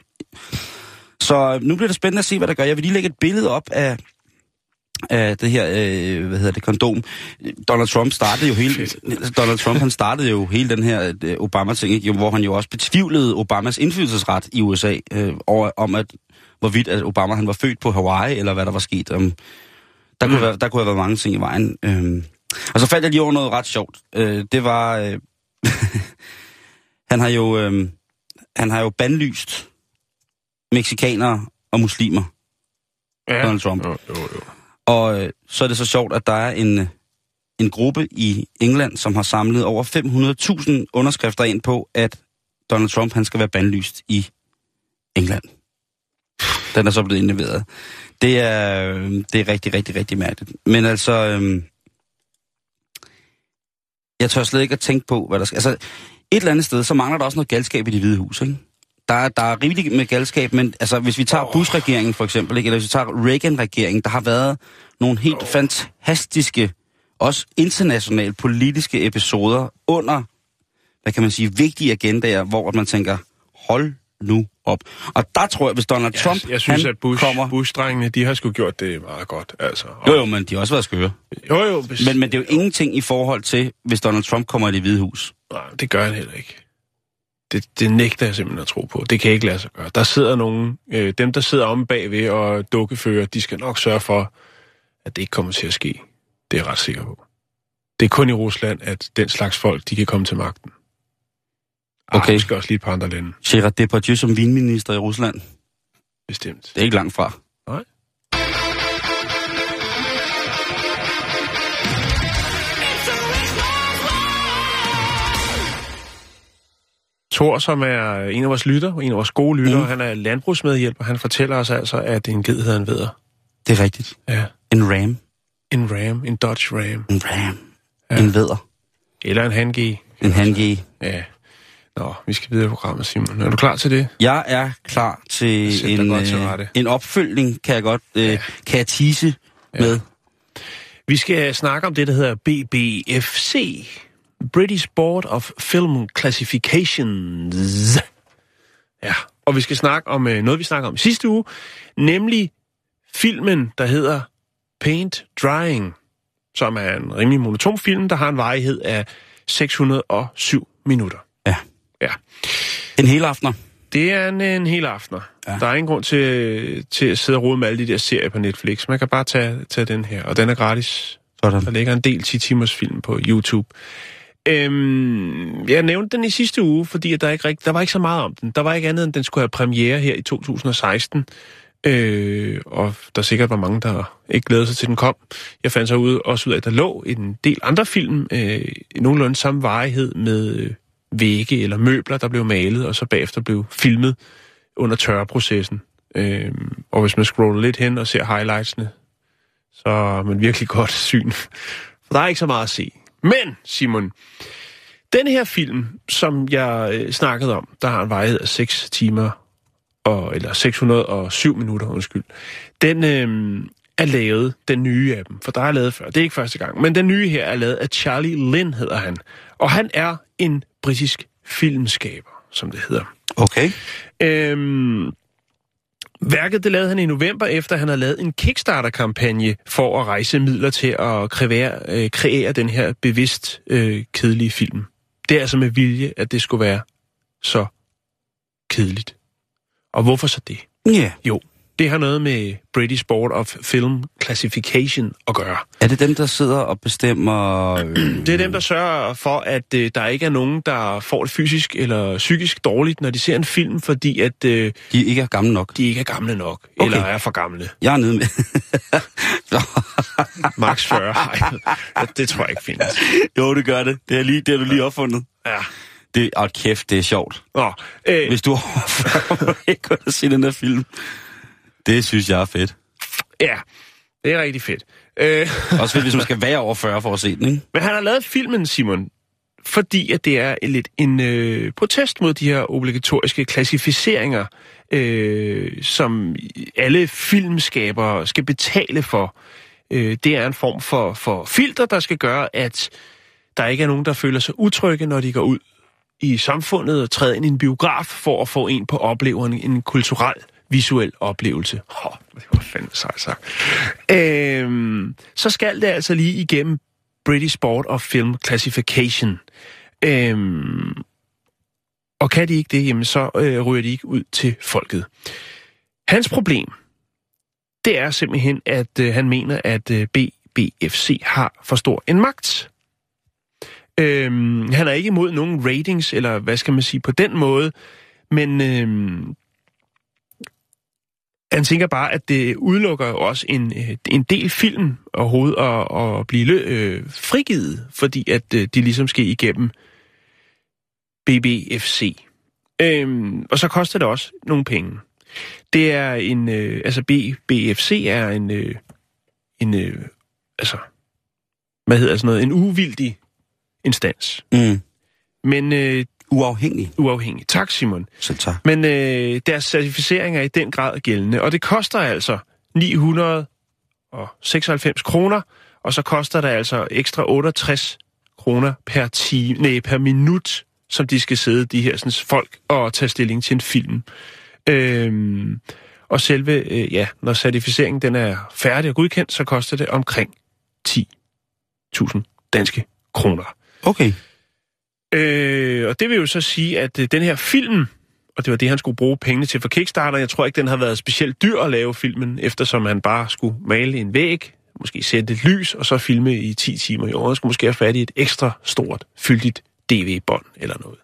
Så øh, nu bliver det spændende at se, hvad der gør. Jeg vil lige lægge et billede op af, af det her, øh, hvad hedder det, kondom. Donald Trump startede jo hele, Donald Trump han startede jo hele den her øh, Obama-ting, ikke? Hvor han jo også betvivlede Obamas indflydelsesret i USA, øh, over, om at, hvorvidt at Obama han var født på Hawaii, eller hvad der var sket. Um, der, kunne Mm. være, der kunne have været mange ting i vejen. Øhm. Og så faldt jeg lige over noget ret sjovt. Øh, det var... Øh, *laughs* han har jo... Øh, han har jo bandlyst meksikanere og muslimer, ja. Donald Trump. Jo, jo, jo. Og øh, så er det så sjovt, at der er en, øh, en gruppe i England, som har samlet over 500.000 underskrifter ind på, at Donald Trump han skal være bandlyst i England. Den er så blevet indleveret. Det er, øh, det er rigtig, rigtig, rigtig mærkeligt. Men altså, øh, jeg tør slet ikke at tænke på, hvad der skal... Altså, et eller andet sted, så mangler der også noget galskab i det hvide hus, ikke? Der, er- der er rigeligt med galskab, men altså, hvis vi tager Bush-regeringen for eksempel, ikke? eller hvis vi tager Reagan-regeringen, der har været nogle helt oh. fantastiske, også internationale politiske episoder under, hvad kan man sige, vigtige agendaer, hvor man tænker, hold nu op. Og der tror jeg, hvis Donald Trump, jeg, jeg synes, han at Bush, kommer... Bush-drengene, de har sgu gjort det meget godt. Altså. Og, Jo, jo, men de har også været skøre. jo, jo bes- Men, men det er jo ingenting i forhold til, hvis Donald Trump kommer i det hvide hus. Nej, det gør han heller ikke. Det, det nægter jeg simpelthen at tro på. Det kan ikke lade sig gøre. Der sidder nogen, øh, dem der sidder om bagved og dukkefører, de skal nok sørge for, at det ikke kommer til at ske. Det er jeg ret sikker på. Det er kun i Rusland, at den slags folk, de kan komme til magten. Ah, Okay. måske også lige et par andre lande. Gerard Depardieu som vinminister i Rusland. Bestemt. Det er ikke langt fra. Thor, som er en af vores lytter, en af vores gode lytter, Mm. han er landbrugsmedhjælper, han fortæller os altså, at en ged hedder en vædder. Det er rigtigt. Ja. En ram. En ram, en Dodge Ram. En ram. Ja. En vædder. Eller en Hangi. En hangi. Ja. Nå, vi skal videre i programmet, Simon. Er du klar til det? Jeg er klar til en, godt til øh, rette. en opfølgning, kan jeg godt øh, Ja. kan jeg tease Ja. med. Vi skal snakke om det, der hedder BBFC. British Board of Film Classifications. Ja, og vi skal snakke om øh, noget, vi snakker om sidste uge, nemlig filmen, der hedder Paint Drying, som er en rimelig monoton film, der har en varighed af 607 minutter. Ja. Ja. En hel aftener. Det er en, en hel aftener. Ja. Der er ingen grund til, til at sidde og rode med alle de der serier på Netflix. Man kan bare tage, tage den her, og den er gratis. Sådan. Der ligger en del 10 timers film på YouTube. Øhm, jeg nævnte den i sidste uge, fordi der, ikke der var ikke så meget om den. Der var ikke andet, end den skulle have premiere her i 2016. Øh, og der sikkert var mange, der ikke glædede sig til, den kom. Jeg fandt så ud, også ud af, at der lå en del andre film, øh, i nogenlunde samme varighed med øh, vægge eller møbler, der blev malet, og så bagefter blev filmet under tørreprocessen. Øh, og hvis man scroller lidt hen og ser highlightsene, så er man virkelig godt syn. *laughs* For der er ikke så meget at se. Men, Simon, den her film, som jeg øh, snakkede om, der har en varighed af 6 timer, og, eller 607 minutter, undskyld, den øh, er lavet, den nye af dem, for der er lavet før, det er ikke første gang, men den nye her er lavet af Charlie Lynn, hedder han. Og han er en britisk filmskaber, som det hedder. Okay. Øhm, værket det lavede han i november, efter han havde lavet en Kickstarter-kampagne for at rejse midler til at kreere, øh, kreere den her bevidst øh, kedelige film. Det er altså med vilje, at det skulle være så kedeligt. Og hvorfor så det? Ja. Jo, det har noget med British Board of Film Classification at gøre. Er det dem, der sidder og bestemmer... Øh, *clears throat* Det er dem, der sørger for, at øh, der ikke er nogen, der får det fysisk eller psykisk dårligt, når de ser en film, fordi at øh, de ikke er gamle nok. de ikke er gamle nok, okay. Eller er for gamle. Jeg er nede med... *laughs* Max 40. Ej, det tror jeg ikke findes. *laughs* jo, det gør det. Det er, lige, det du lige opfundet. Ja. Det, og kæft, det er sjovt. Nå, øh, Hvis du har *laughs* ikke og se den der film. Det synes jeg er fedt. ja, det er rigtig fedt. Øh, *laughs* Også fedt, hvis man skal være over 40 for at se den, ikke? men han har lavet filmen, Simon, fordi at det er lidt en øh, protest mod de her obligatoriske klassificeringer, øh, som alle filmskabere skal betale for. Øh, det er en form for, for filter, der skal gøre, at der ikke er nogen, der føler sig utrygge, når de går ud i samfundet og træder ind i en biograf for at få en på opleveren, en kulturel, visuel oplevelse. Oh, det var fandme sejt sagt. Øhm, så skal det altså lige igennem British Board of Film Classification. Øhm, og kan de ikke det, jamen så øh, ryger de ikke ud til folket. Hans problem, det er simpelthen, at øh, han mener, at øh, BBFC har for stor en magt. Øhm, han er ikke imod nogen ratings, eller hvad skal man sige, på den måde, men øhm, han tænker bare, at det udelukker jo også en, øh, en del film overhovedet at, at blive øh, frigivet, fordi at øh, de ligesom skal igennem BBFC. Øhm, og så koster det også nogle penge. Det er en, øh, altså BBFC er en, øh, en øh, altså, hvad hedder sådan noget, en uvildig instans. Mm. Men øh, Uafhængig. uafhængig. Tak, Simon. Så tak. Men øh, deres certificering er i den grad gældende, og det koster altså 996 kroner, og så koster det altså ekstra 68 kroner per, time, nej, per minut, som de skal sidde, de her sådan, folk, og tage stilling til en film. Øhm, og selve, øh, ja, når certificeringen den er færdig og godkendt, så koster det omkring 10.000 danske kroner. Okay. Øh, og det vil jo så sige, at øh, den her film, og det var det, han skulle bruge pengene til for Kickstarter, jeg tror ikke, den har været specielt dyr at lave filmen, eftersom han bare skulle male en væg, måske sætte et lys, og så filme i 10 timer i år. Han skulle måske have fat i et ekstra stort, fyldigt DV-bånd eller noget.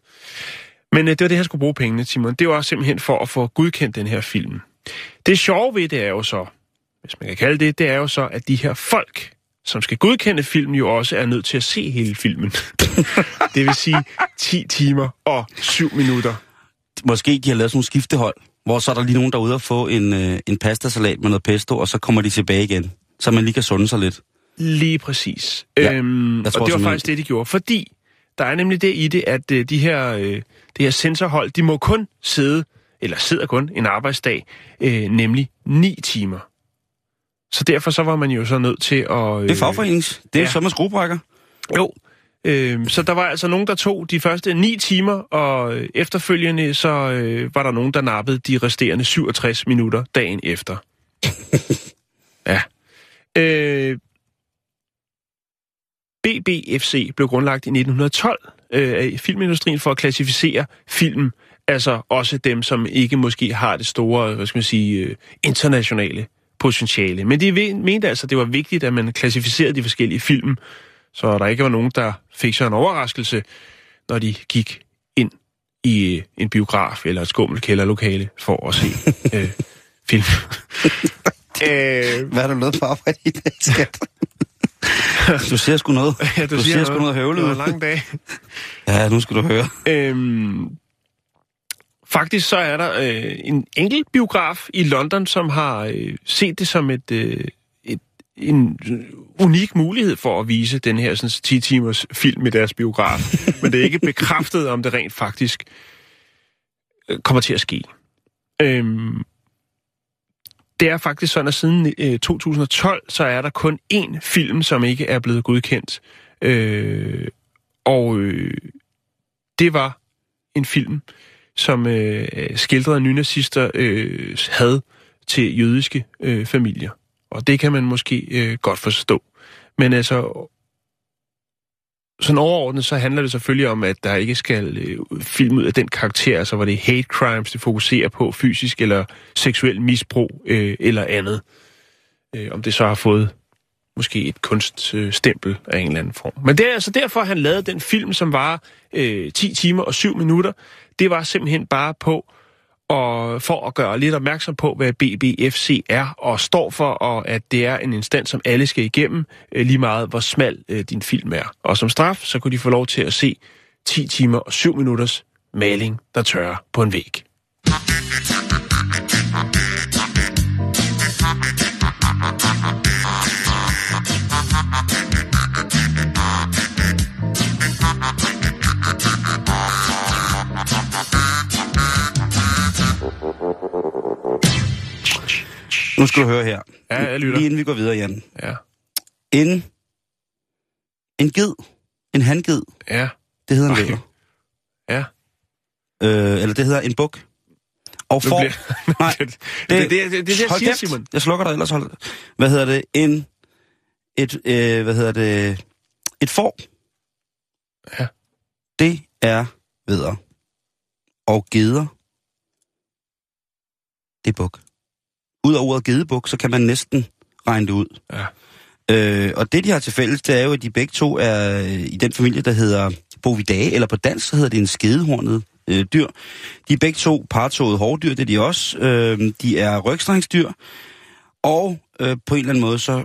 Men øh, det var det, han skulle bruge pengene, Simon. Det var simpelthen for at få godkendt den her film. det sjove ved det er jo så, hvis man kan kalde det, det er jo så, at de her folk, som skal godkende filmen, jo også er nødt til at se hele filmen. *laughs* det vil sige 10 timer og 7 minutter. Måske de har lavet sådan nogle skiftehold, hvor så er der lige nogen, der er ude og få en, øh, en pastasalat med noget pesto, og så kommer de tilbage igen, så man lige kan sunde sig lidt. Lige præcis. Ja, øhm, jeg tror og det var faktisk det, de gjorde. Fordi der er nemlig det i det, at øh, de her, øh, det her sensorhold, de må kun sidde, eller sidder kun en arbejdsdag, øh, nemlig 9 timer. Så derfor så var man jo så nødt til at... Øh, Det er fagforenings. Det er ja. med skruebrækker. Jo. Øh, så der var altså nogen, der tog de første 9 timer, og øh, efterfølgende så øh, var der nogen, der nappede de resterende 67 minutter dagen efter. *laughs* ja. Øh, BBFC blev grundlagt i 1912 øh, af filmindustrien for at klassificere film, altså også dem, som ikke måske har det store, hvad skal man sige, øh, internationale potentiale. Men de mente altså, at det var vigtigt, at man klassificerede de forskellige film, så der ikke var nogen, der fik sig en overraskelse, når de gik ind i øh, en biograf eller et skummelt kælderlokale for at se *laughs* øh, film. *laughs* øh, Hvad har du lavet på arbejde i dag, skat? du siger sgu noget. *laughs* ja, du siger sgu noget høvlet. Det var en lang dag. Ja, nu skal du høre. Øhm, faktisk så er der øh, en enkelt biograf i London, som har øh, set det som et, øh, et en unik mulighed for at vise den her sådan, 10 timers film i deres biograf. *laughs* Men det er ikke bekræftet, om det rent faktisk øh, kommer til at ske. Øhm, det er faktisk sådan, at siden øh, 2012, så er der kun én film, som ikke er blevet godkendt. Øh, og øh, det var en film, som øh, skildrede nynazister øh, had til jødiske øh, familier. Og det kan man måske øh, godt forstå. Men altså, sådan overordnet, så handler det selvfølgelig om, at der ikke skal øh, film ud af den karakter, altså hvor det er hate crimes, det fokuserer på fysisk eller seksuel misbrug øh, eller andet. Øh, om det så har fået måske et kunststempel af en eller anden form. Men det er altså derfor, han lavede den film, som var øh, 10 timer og 7 minutter. Det var simpelthen bare på, og for at gøre lidt opmærksom på, hvad BBFC er og står for, og at det er en instans, som alle skal igennem, øh, lige meget hvor smal øh, din film er. Og som straf, så kunne de få lov til at se 10 timer og 7 minutters maling, der tørrer på en væg. Nu skal du høre her. Ja, jeg lytter. Lige inden vi går videre, Jan. Ja, En, en ged, en handged, ja, det hedder en Ej. væver. ja. Øh, eller det hedder en buk. Og for... bliver- *laughs* Nej, *laughs* det, det, det, det, det, det jeg siger. Simon. Jeg slukker dig, ellers hold... Hvad hedder det? En... Et, øh, hvad hedder det? Et får. Ja. Det er vedder. Og geder. Det er buk. Ud over ordet gedebuk, så kan man næsten regne det ud. Ja. Øh, og det, de har til fælles, det er jo, at de begge to er øh, i den familie, der hedder bovidae, eller på dansk, så hedder det en skedehornet øh, dyr. De er begge to partåede hårdyr, det er de også. Øh, de er rygstrengsdyr, og øh, på en eller anden måde, så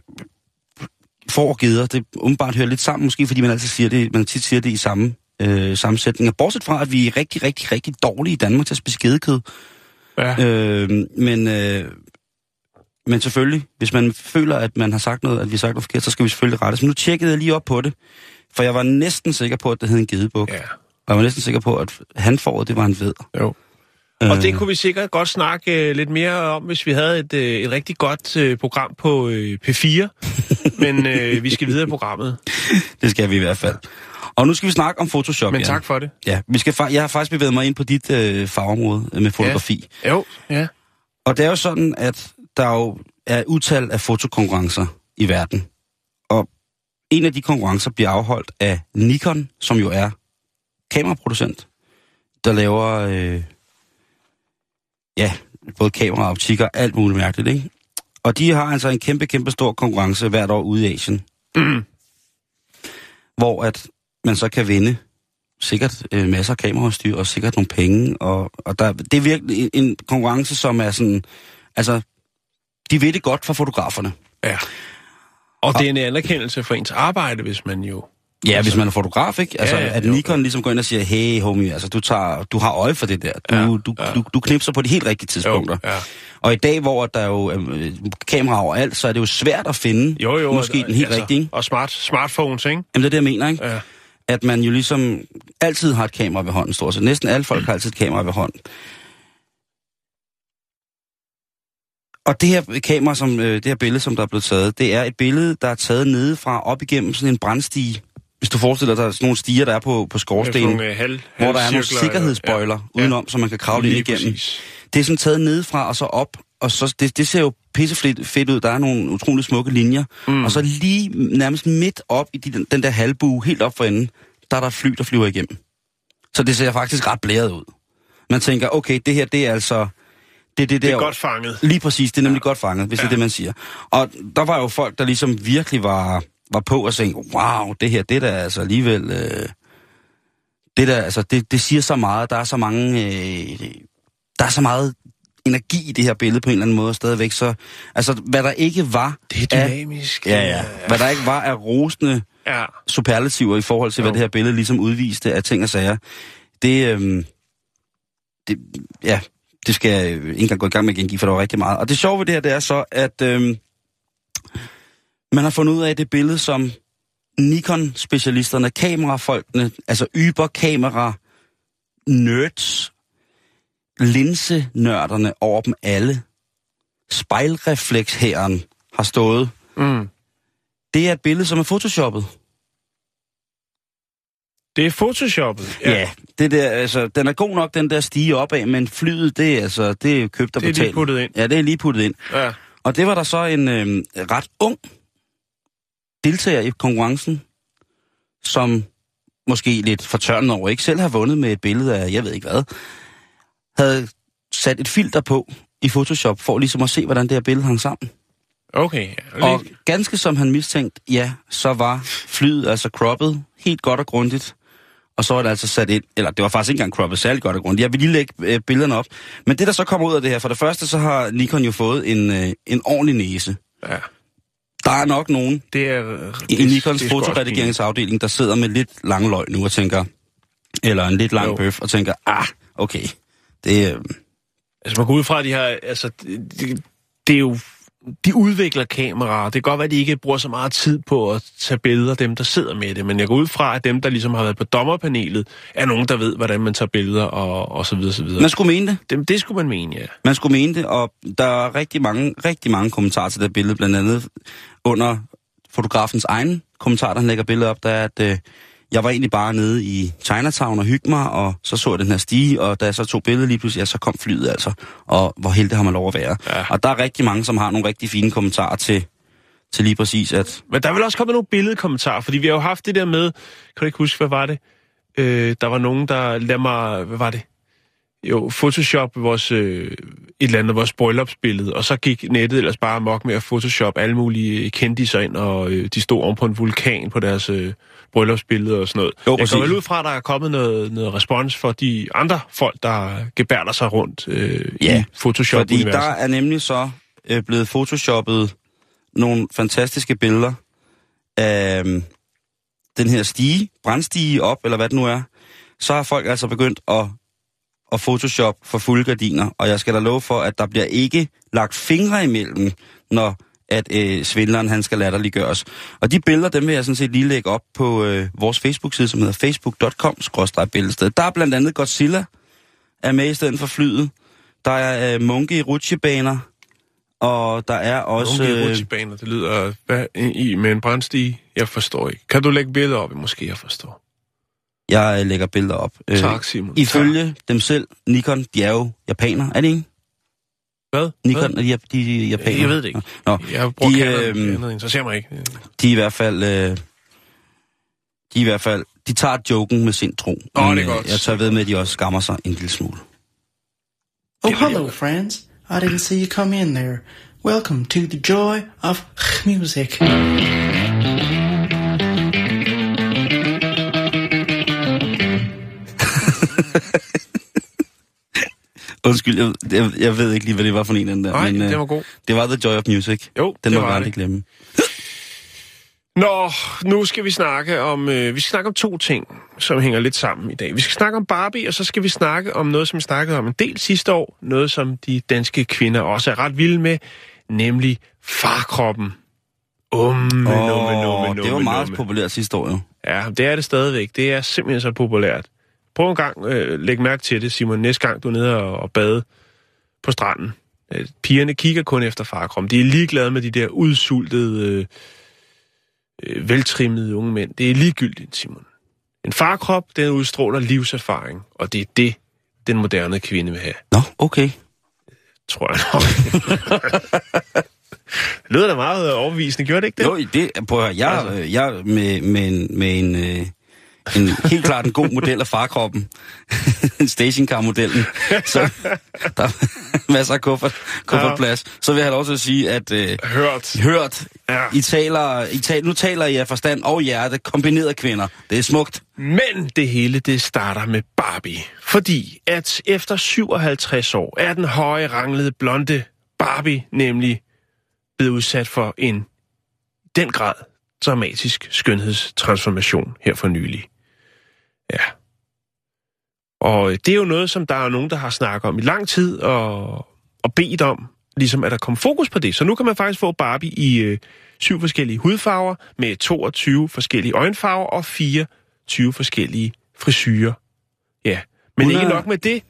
får geder, det umiddelbart hører lidt sammen, måske fordi man altid siger det, man tit siger det i samme øh, sammensætninger. Bortset fra, at vi er rigtig, rigtig, rigtig dårlige i Danmark til at spise gedekød. Ja. Øh, men, øh, men selvfølgelig, hvis man føler, at man har sagt noget, at vi har sagt noget forkert, så skal vi selvfølgelig rette. Så nu tjekkede jeg lige op på det, for jeg var næsten sikker på, at det hed en gedebuk. ja. Og jeg var næsten sikker på, at hanforåret, det var en ved. Jo. Og det kunne vi sikkert godt snakke øh, lidt mere om, hvis vi havde et, øh, et rigtig godt øh, program på øh, P4. *laughs* Men øh, vi skal videre i programmet. *laughs* Det skal vi i hvert fald. Og nu skal vi snakke om Photoshop, Men tak for det. Ja, vi skal, jeg har faktisk bevæget mig ind på dit øh, fagområde øh, med fotografi. Jo, ja. Og det er jo sådan, at der jo er utal af fotokonkurrencer i verden. Og en af de konkurrencer bliver afholdt af Nikon, som jo er kameraproducent, der laver øh, ja, både kamera og optikker, alt muligt mærkeligt, ikke? Og de har altså en kæmpe, kæmpe stor konkurrence hvert år ude i Asien, Mm. *clears throat* hvor at man så kan vinde sikkert øh, masser af kameraudstyr og sikkert nogle penge. Og, og der, det er virkelig en, en konkurrence, som er sådan Altså, de ved det godt for fotograferne. Ja. Og det er en anerkendelse for ens arbejde, hvis man jo... Ja, Altså- hvis man er fotograf, ikke? Altså, Ja, ja, at jo. Nikon ligesom går ind og siger, hey homie, altså du, tager, du har øje for det der. Du, Ja, du, ja. du, du knipser på de helt rigtige tidspunkter. ja. Og i dag, hvor der er jo øh, kameraer overalt, så er det jo svært at finde Jo, jo. måske den helt altså, rigtige. Ikke? Og smart, smartphones, ikke? Jamen det er det, jeg mener, ikke? Ja. At man jo ligesom altid har et kamera ved hånden, stort set. Næsten alle folk har altid et kamera ved hånden. Og det her kamera, som, øh, det her billede, som der er blevet taget, det er et billede, der er taget nedefra op igennem sådan en brændstige. Hvis du forestiller dig sådan nogle stiger, der er på, på skorstenen, Nogle, øh, halv, hvor der er nogle sikkerhedsbøjler ja. udenom, så man kan kravle ind igennem. præcis. Det er sådan taget nedefra og så op, og så, det, det ser jo pissefedt fedt ud. Der er nogle utrolig smukke linjer. Mm. Og så lige nærmest midt op i de, den, den der halvbue, helt op for enden, der er der et fly, der flyver igennem. Så det ser faktisk ret blæret ud. Man tænker, okay, det her, det er altså... Det, det, det, Det er godt fanget. Lige præcis, det er nemlig ja. godt fanget, hvis ja. det er Ja. det, man siger. Og der var jo folk, der ligesom virkelig var, var på og tænkte, wow, det her, det der er altså alligevel... Øh, det der, altså, det, det siger så meget, der er så mange... Øh, der er så meget energi i det her billede på en eller anden måde stadigvæk, så... Altså, hvad der ikke var... Det er af- dynamisk. Ja, ja. Hvad der ikke var af rosende ja. superlativer i forhold til, hvad Jo. det her billede ligesom udviste af ting og sager. Det, øhm, det, ja, det skal jeg ikke engang gå i gang med at gengive, for der var rigtig meget. Og det sjove ved det her, det er så, at øhm, man har fundet ud af det billede, som Nikon-specialisterne, kamerafolkene, altså yber-kamera, nerds, linsenørderne over dem alle, spejlreflekshæren har stået. Mm. Det er et billede, som er photoshoppet. Det er photoshoppet. Ja. ja, det der, altså, den er god nok, den der stige opad, men flyet, det er, altså, det er købt og Det er lige betalt. puttet ind. Ja, det er lige puttet ind. ja. Og det var der så en øh, ret ung deltager i konkurrencen, som måske lidt fortørnet over ikke selv har vundet med et billede af, jeg ved ikke hvad, havde sat et filter på i Photoshop, for ligesom at se, hvordan det her billede hang sammen. Okay. Ja. Og ganske som han mistænkt, ja, så var flyet altså croppet helt godt og grundigt. Og så var det altså sat ind, eller det var faktisk ikke engang croppet særlig godt og grundigt. Jeg vil lige lægge øh, billederne op. Men det, der så kommer ud af det her, for det første, så har Nikon jo fået en, øh, en ordentlig næse. Ja. Der er nok nogen Det er... i det- Nikons det er fotoredigeringsafdeling, der sidder med lidt lang løg nu og tænker, eller en lidt lang Jo. bøf, og tænker, ah, okay, det, øh, Altså man går ud fra, at de har, altså, det, det, det er jo, de udvikler kameraer. Det kan godt være, at de ikke bruger så meget tid på at tage billeder, dem der sidder med det, men jeg går ud fra, at dem, der ligesom har været på dommerpanelet, er nogen, der ved, hvordan man tager billeder og, og så videre, så videre. man skulle mene det. Dem, det skulle man mene, ja. Man skulle mene det, og der er rigtig mange, rigtig mange kommentarer til det billede, blandt andet under fotografens egen kommentar, der han lægger billedet op, der er, at øh, jeg var egentlig bare nede i Chinatown og hyggede mig, og så så jeg den her stige, og da jeg så tog billedet lige pludselig, ja, så kom flyet altså, og hvor heldig har man lov at være. Ja. Og der er rigtig mange, som har nogle rigtig fine kommentarer til, til lige præcis, at Men der er vel også kommet nogle billedkommentarer, fordi vi har jo haft det der med, kan du ikke huske, hvad var det? Øh, der var nogen, der lad mig, hvad var det? Jo, Photoshop vores, øh, et eller andet, vores bryllupsbillede, og så gik nettet ellers bare amok med at Photoshop alle mulige kendiser ind, og øh, de stod oven på en vulkan på deres øh, bryllupsbillede og sådan noget. Jo, Jeg præcis. går vel ud fra, at der er kommet noget, noget respons for de andre folk, der gebærder sig rundt øh, Ja, i photoshop Fordi der er nemlig så øh, blevet photoshoppet nogle fantastiske billeder af øhm, den her stige, brandstige op, eller hvad det nu er. Så har folk altså begyndt at, at photoshop for fulde gardiner, og jeg skal da love for, at der bliver ikke lagt fingre imellem, når at øh, svindleren han skal latterliggøres. Og de billeder, dem vil jeg sådan set lige lægge op på øh, vores Facebook-side, som hedder facebook.com billedsted. Der er blandt andet Godzilla er med i stedet for flyet. Der er øh, munke i rutsjebaner, og der er også... Nogle Øh, rutsjebaner, det lyder hvad, i med en brandstige. Jeg forstår ikke. Kan du lægge billeder op? Måske jeg forstår. jeg øh, lægger billeder op. Øh, Tak, Simon. Ifølge dem selv, Nikon, de er jo japanere, er det ikke? Hvad? Nikon, Hvad? er de, de er japanere? Jeg ved det ikke. Nå, Jeg bruger De, Canon, øhm, andet interesserer mig ikke. de er i hvert fald... Øh, de er i hvert fald... De tager joken med sin tro. Åh, Men, det er øh, godt. Jeg tør ved med, at de også skammer sig en lille smule. Oh, hello, friends. I didn't see you come in there. Welcome to the joy of music. Undskyld, jeg, jeg, jeg ved ikke lige, hvad det var for en den der. Nej, men, øh, det var god. Det var The Joy of Music. Jo, Den det må vi aldrig glemme. Nå, nu skal vi snakke om øh, vi skal snakke om to ting, som hænger lidt sammen i dag. Vi skal snakke om Barbie, og så skal vi snakke om noget, som vi snakkede om en del sidste år. Noget, som de danske kvinder også er ret vilde med, nemlig farkroppen. Umme, Åh, numme, numme, det var numme, meget numme. populært sidste år, jo. Ja, det er det stadigvæk. Det er simpelthen så populært. Prøv en gang, øh, læg mærke til det, Simon, næste gang du er nede og, og bade på stranden. Øh, pigerne kigger kun efter farkroppen. De er ligeglade med de der udsultede, øh, øh, veltrimmede unge mænd. Det er ligegyldigt, Simon. En farkrop, den udstråler livserfaring, og det er det, den moderne kvinde vil have, Nå, okay. tror jeg nok. *laughs* det lyder da meget overbevisende, gjorde det ikke det? Jo, det, prøv at høre, jeg, altså. jeg med, med en, med en, øh, en helt klart en god model af farkroppen. Stationcar-modellen. Så der er masser af kuffert, kuffertplads. Så vil jeg have lov til at sige, at øh, Hørt. hørt, Ja. I taler, I taler, nu taler I af forstand og hjerte, kombineret kvinder. Det er smukt. Men det hele, det starter med Barbie. Fordi at efter 57 år er den høje, ranglede, blonde Barbie nemlig blevet udsat for en den grad dramatisk skønhedstransformation her for nylig. Ja. Og det er jo noget, som der er nogen, der har snakket om i lang tid og, og bedt om, ligesom at der kommer fokus på det. Så nu kan man faktisk få Barbie i øh, syv forskellige hudfarver, med 22 forskellige øjenfarver og 24 forskellige frisyrer. Ja, men Hun ikke nok med det,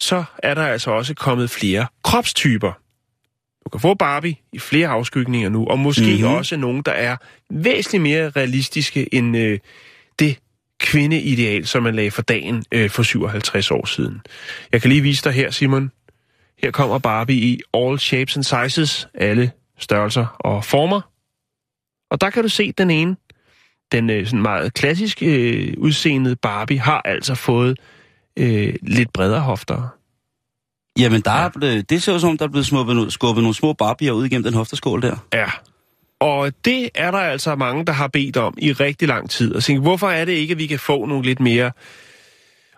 så er der altså også kommet flere kropstyper. Du kan få Barbie i flere afskygninger nu, og måske Mhm. mm-hmm. også nogle, der er væsentligt mere realistiske end øh, det kvindeideal, som man lagde for dagen øh, for 57 år siden. Jeg kan lige vise dig her, Simon. Her kommer Barbie i all shapes and sizes, alle størrelser og former. Og der kan du se den ene, den øh, sådan meget klassisk øh, udseende Barbie, har altså fået øh, lidt bredere hofter. Jamen, der er blevet, det ser ud som om, der er blevet smubbet, skubbet nogle små barbier ud igennem den hofteskål der. Ja. Og det er der altså mange, der har bedt om i rigtig lang tid. Og tænke, hvorfor er det ikke, at vi kan få nogle lidt mere...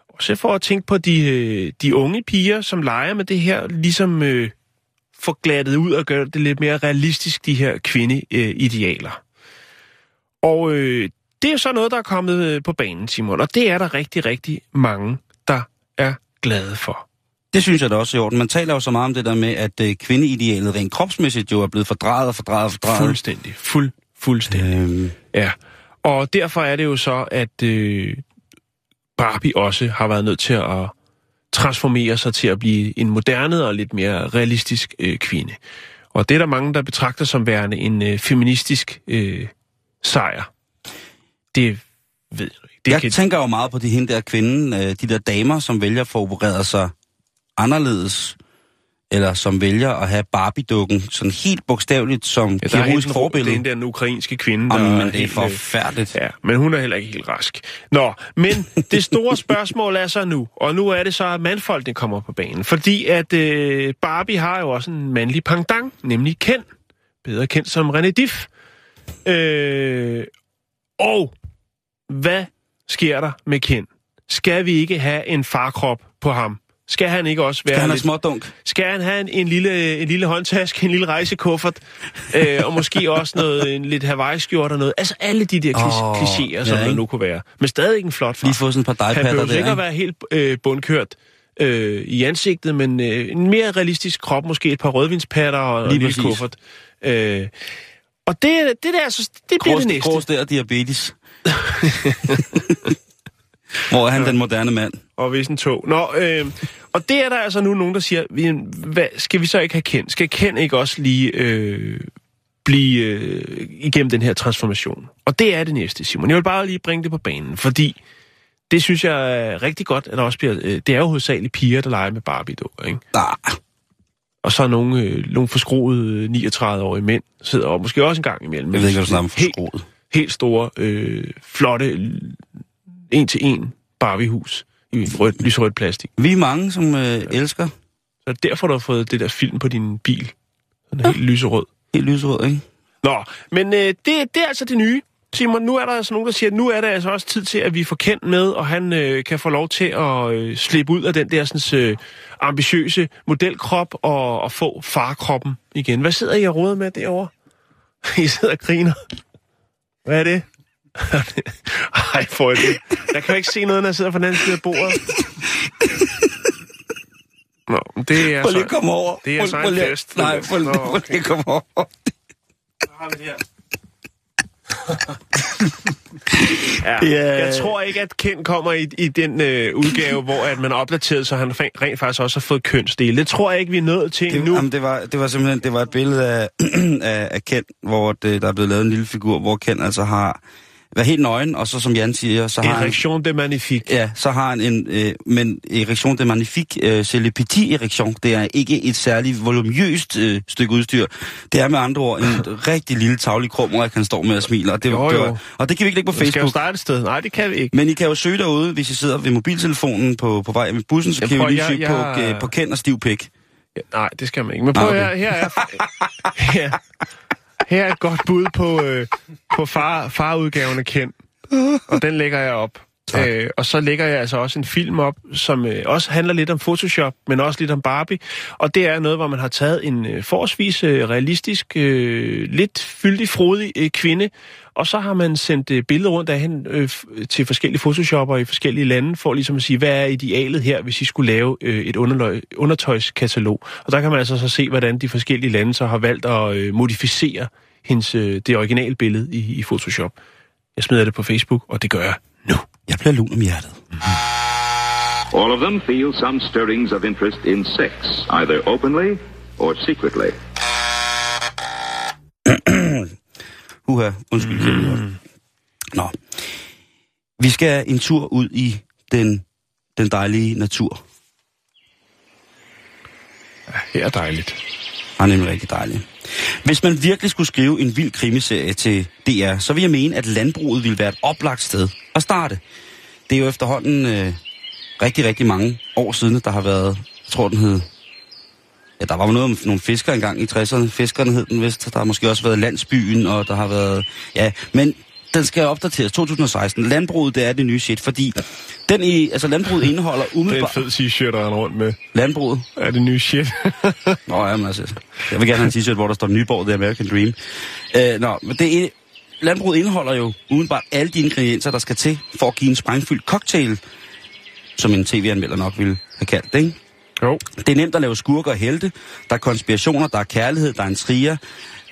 Og så for at tænke på de, øh, de unge piger, som leger med det her, ligesom øh, får glattet ud og gør det lidt mere realistisk, de her kvindeidealer. Og øh, det er så noget, der er kommet øh, på banen, Simon. Og det er der rigtig, rigtig mange, der er glade for. Det synes jeg da også er i orden. Man taler jo så meget om det der med, at øh, kvindeidealet rent kropsmæssigt jo er blevet fordrejet og fordrejet og fordrejet. Fuldstændig. Fuld, fuldstændig. Øhm, Ja, og derfor er det jo så, at øh, Barbie også har været nødt til at transformere sig til at blive en moderne og lidt mere realistisk øh, kvinde. Og det er der mange, der betragter som værende en øh, feministisk øh, sejr. Det ved jeg ikke. Det jeg tænker jo meget på de hende der kvinde, øh, de der damer, som vælger at få opereret sig anderledes, eller som vælger at have Barbie-dukken sådan helt bogstaveligt som ja, er kirurgisk forbillede. Det er den der ukrainske kvinde, der Jamen, men det er helt, øh, forfærdeligt. Ja, men hun er heller ikke helt rask. Nå, men det store spørgsmål er så nu, og nu er det så, at mandfolkene kommer på banen. Fordi at øh, Barbie har jo også en mandlig pendant, nemlig Ken. Bedre kendt som René Diff. Øh, og hvad sker der med Ken? Skal vi ikke have en farkrop på ham? Skal han ikke også være Skal han have lidt... smådunk? Skal han have en, en, lille, en lille håndtaske, en lille rejsekuffert, øh, og måske også noget, en lidt Hawaii-skjort og noget. Altså alle de der klis- Åh, klichéer, som ja, der ikke? nu kunne være. Men stadig en flot far. Lige få sådan et par Han dejpatter behøver der, ikke at ikke? være helt øh, bundkørt øh, i ansigtet, men øh, en mere realistisk krop, måske et par rødvinspatter og, og en Lige lille præcis. kuffert. Øh, og det, det der, altså, det bliver det næste. Grås der diabetes. *laughs* Hvor er han den moderne mand? og hvis en tog. Nå, øh, og det er der altså nu nogen, der siger, "Vi- hvad, skal vi så ikke have Ken? Skal Ken ikke også lige øh, blive øh, igennem den her transformation? Og det er det næste, Simon. Jeg vil bare lige bringe det på banen, fordi det synes jeg er rigtig godt, at der også bliver... Øh, det er jo hovedsageligt piger, der leger med barbie dukker, ikke? Ah, Og så nogle, øh, nogle forskroede 39-årige mænd sidder og måske også en gang imellem. jeg ved ikke, hvad du snakker om for helt, helt store, øh, flotte, en-til-en Barbie-hus i rødt, lyserødt plastik. Vi er mange, som øh, elsker Så er det derfor, du har fået det der film på din bil. Den er helt lyserød. helt lyserød, ikke? Nå, men øh, det, det er altså det nye. Simon, nu er der altså nogen, der siger, at nu er det altså også tid til, at vi får kendt med, og han øh, kan få lov til at øh, slippe ud af den der sådan, øh, ambitiøse modelkrop og, og få farkroppen igen. Hvad sidder I og råder med derovre? *laughs* I sidder og griner. Hvad er det? Ej, for det. Jeg kan jo ikke se noget, når jeg sidder på den anden side af bordet. Nå, det er Prøv lige at komme over. Det er så en fest. Nej, prøv, lige at komme over. Så har vi det her. *laughs* ja, Ja. Jeg tror ikke, at Ken kommer i, i den øh, udgave, hvor at man er opdateret, så han rent faktisk også har fået kønsdele. Det tror jeg ikke, vi er nået til Det, jamen, det, var, det var simpelthen det var et billede af, *clears throat* af, af Ken, hvor det, der er blevet lavet en lille figur, hvor Ken altså har været helt nøgen, og så som Jan siger, så har han, Erektion de magnifique. ja, så har han en, øh, men erektion de magnifique, øh, c'est le petit erektion, det er ikke et særligt volumøst øh, stykke udstyr. Det er med andre ord en *laughs* rigtig lille tavlig krummer, han står med og smiler, og det, Jo, det jo. var, og det kan vi ikke lægge på Vi skal jo Facebook. starte et sted. Nej, det kan vi ikke. Men I kan jo søge derude, hvis I sidder ved mobiltelefonen på, på vej med bussen, så Jeg kan prøver, vi lige jeg- søge på, jeg- øh, på Ken og Stiv Pik. Ja, nej, det skal man ikke. Men prøv Nå, her, okay. her er... *laughs* Her, her er et godt bud på, øh, på far, farudgaven af Ken. Og den lægger jeg op. Øh, og så lægger jeg altså også en film op, som øh, også handler lidt om Photoshop, men også lidt om Barbie. Og det er noget, hvor man har taget en øh, forholdsvis øh, realistisk, øh, lidt fyldig, frodig øh, kvinde, og så har man sendt øh, billeder rundt af hende øh, til forskellige photoshopper i forskellige lande, for ligesom at sige, hvad er idealet her, hvis I skulle lave øh, et underløg, undertøjskatalog. Og der kan man altså så se, hvordan de forskellige lande så har valgt at øh, modificere hendes, øh, det originale billede i, i Photoshop. Jeg smider det på Facebook, og det gør jeg nu. Jeg bliver lun om hjertet. All of them feel some stirrings of interest in sex, either openly or secretly. *clears throat* Uha, undskyld. Mm. Nå. Vi skal en tur ud i den, den dejlige natur. Her er dejligt. Det er nemlig rigtig dejligt. Hvis man virkelig skulle skrive en vild krimiserie til DR, så vil jeg mene, at landbruget ville være et oplagt sted at starte. Det er jo efterhånden øh, rigtig, rigtig mange år siden, der har været, jeg tror den hed, ja, der var jo noget om nogle fisker engang i 60'erne. Fiskerne hed den vist. Der har måske også været landsbyen, og der har været, ja, men den skal opdateres 2016. Landbruget, det er det nye shit, fordi den i, altså landbruget indeholder *laughs* Det er en umiddelbart... fed t-shirt, der render rundt med. Landbruget, Er det nye shit? *laughs* Nå, ja, men altså, jeg vil gerne have en t-shirt, hvor der står Nyborg, The American Dream. Øh, nå, men det er, landbruget indeholder jo udenbart alle de ingredienser, der skal til for at give en sprængfyldt cocktail, som en tv-anmelder nok ville have kaldt det, ikke? Jo. Det er nemt at lave skurker og helte. Der er konspirationer, der er kærlighed, der er en trier.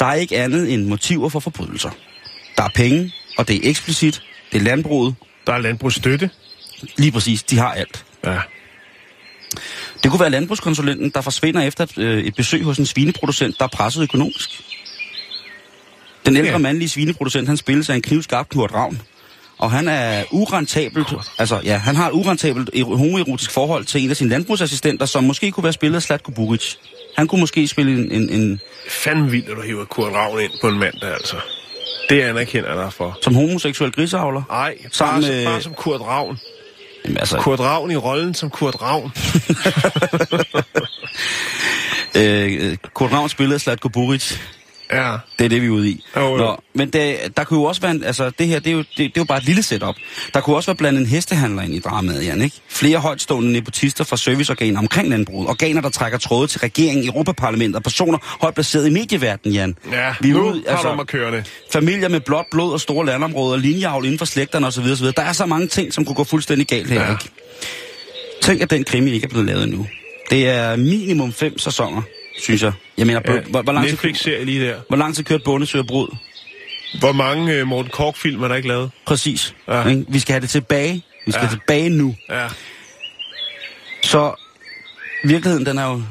Der er ikke andet end motiver for forbrydelser. Der er penge, og det er eksplicit. Det er landbruget. Der er landbrugsstøtte. Lige præcis, de har alt. Ja. Det kunne være landbrugskonsulenten, der forsvinder efter et, øh, et besøg hos en svineproducent, der er presset økonomisk. Den ældre Ja. mandlige svineproducent, han spilles af en knivskarp Kurt Ravn. Og han er urentabelt, altså ja, han har et urentabelt ero- homoerotisk forhold til en af sine landbrugsassistenter, som måske kunne være spillet af Slatko Buric. Han kunne måske spille en, en, en Fanden vildt, at du hiver Kurt Ravn ind på en mandag, altså. Det anerkender jeg dig for. som homoseksuel griseavler. Nej, Sammen bare, med- bare som Kurt Ravn. Jamen, altså, Kurt Ravn i rollen som Kurt Ravn. *laughs* øh, Kurt Ravn spillede Slatko Buric. Ja. Det er det, vi er ude i. Jo, jo. Nå, men det, der kunne jo også være, en, altså det her, det er, jo, det, det er jo bare et lille setup. Der kunne også være blandt en hestehandler ind i dramaet, Jan, ikke? Flere højtstående nepotister fra serviceorganer omkring landbruget. Organer, der trækker tråde til regeringen, Europaparlamentet og personer højt placeret i medieverdenen, Jan. Ja, Vi er nu ude, har altså- mig kørende. Familier med blåt blod og store landområder, linjeavl inden for slægterne osv. osv. Der er så mange ting, som kunne gå fuldstændig galt her, Ja. ikke? Tænk, at den krimi ikke er blevet lavet endnu. Det er minimum fem sæsoner, synes jeg. Jeg mener, Ja, hvor, hvor, lang tid, Netflix-serie lige der. hvor lang tid kørte Bundesøger Brud? Hvor mange uh, Morten Kork-film er der ikke lavet? Præcis. Ja. Ikke? Vi skal have det tilbage. Vi skal Ja. tilbage nu. Ja. Så virkeligheden, den er jo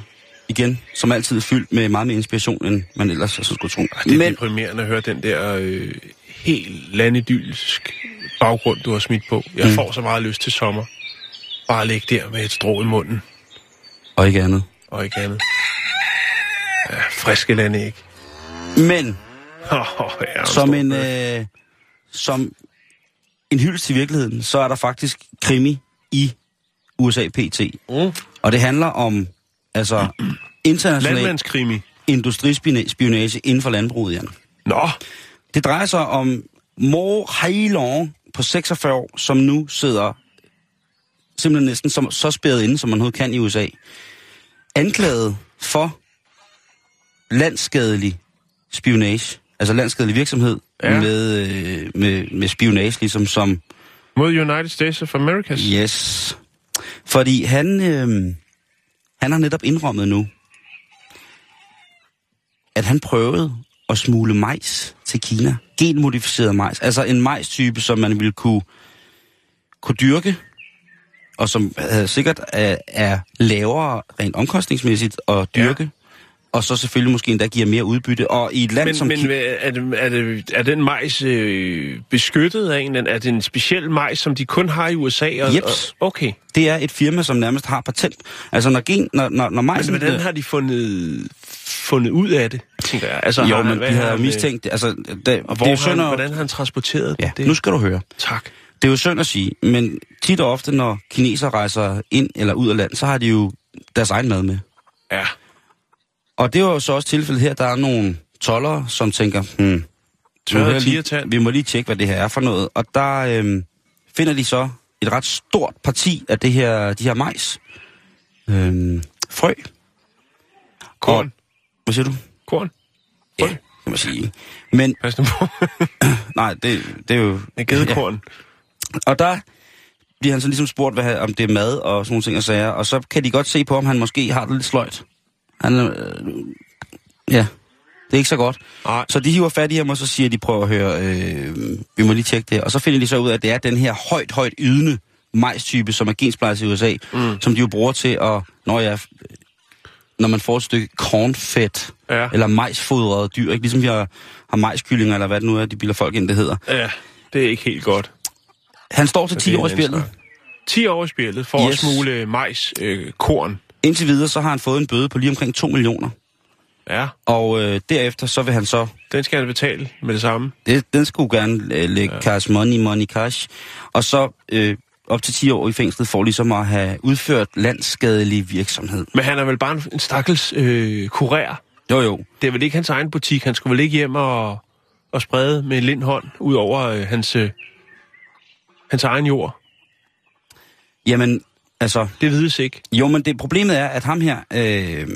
igen, som altid, fyldt med meget mere inspiration, end man ellers så skulle tro. Det er. Men deprimerende at høre den der øh, helt landidylsk baggrund, du har smidt på. Jeg mm. får så meget lyst til sommer. Bare ligge der med et strå i munden og ikke andet. og ikke andet. Ja, friske ikke. Men Oh, ja, som en, øh, som en hyldest til virkeligheden, så er der faktisk krimi i USA PT. Mm. Og det handler om altså international Landmandskrimi. industrispionage inden for landbruget, Jan. Nå, Det drejer sig om Mo Hailong på 46 år, som nu sidder simpelthen næsten som, så spærret inde, som man overhovedet kan i USA, anklaget for landsskadelig spionage, altså landsskadelig virksomhed ja. med, øh, med, med spionage, ligesom som Mod United States of America. Yes. Fordi han, øh, han har netop indrømmet nu, at han prøvede at smule majs til Kina. Genmodificeret majs. Altså en majstype, som man ville kunne, kunne dyrke, og som øh, sikkert er, er lavere rent omkostningsmæssigt at dyrke. Ja. Og så selvfølgelig måske endda giver mere udbytte. Og i et land Men, som men Ki- er, det, er, det, er den majs øh, beskyttet af en? Er det en speciel majs, som de kun har i USA? Og, Jeps. Og, okay. det er et firma, som nærmest har patent. Altså når, gen, når, når, når Men majsen... hvordan har de fundet, fundet ud af det, tænker jeg? Altså, Jo, har, men de har havde han, øh, mistænkt det. Altså, det, Og det er hvor synd har han, at, hvordan har han transporteret ja, det? nu skal du høre. Tak. Det er jo synd at sige, men tit og ofte, når kinesere rejser ind eller ud af land, så har de jo deres egen mad med. Ja. Og det var jo så også tilfældet her, der er nogle tollere, som tænker, hmm, jeg lige, vi må lige tjekke, hvad det her er for noget. Og der øhm, finder de så et ret stort parti af det her, de her majs. Øhm, frø. Korn. Og, hvad siger du? Korn. Ja, kan man sige. Men Pas nu på. *laughs* nej, det, det er jo... En gedekorn. Og der bliver han så ligesom spurgt, hvad, om det er mad og sådan nogle ting og sager, og så kan de godt se på, om han måske har det lidt sløjt. Han, øh, ja, det er ikke så godt. Nej. Så de hiver fat i ham, og så siger de, prøv at høre, øh, vi må lige tjekke det. Og så finder de så ud af, at det er den her højt, højt ydende majstype, som er gensplejset i USA, mm. som de jo bruger til at, når jeg når man får et stykke cornfedt, Ja. eller majsfodrede dyr, ikke? ligesom vi har, har majskyllinger, eller hvad det nu er, de bilder folk ind, det hedder. Ja, det er ikke helt godt. Han står til Så 10 det er år i snak. 10 år i spillet for yes. At smule majs, øh, korn. Indtil videre, så har han fået en bøde på lige omkring 2 millioner. Ja, Og øh, derefter, så vil han så... den skal han betale med det samme. Det, den skulle gerne øh, lægge ja. cash money, money cash. Og så øh, op til 10 år i fængslet for ligesom at have udført landsskadelig virksomhed. Men han er vel bare en, en stakkels øh, kurér. Jo, jo. Det er vel ikke hans egen butik. Han skulle vel ikke hjem og, og sprede med en lind hånd ud over øh, hans, øh, hans egen jord. Jamen, altså... Det vides ikke. Jo, men det problemet er, at ham her, øh,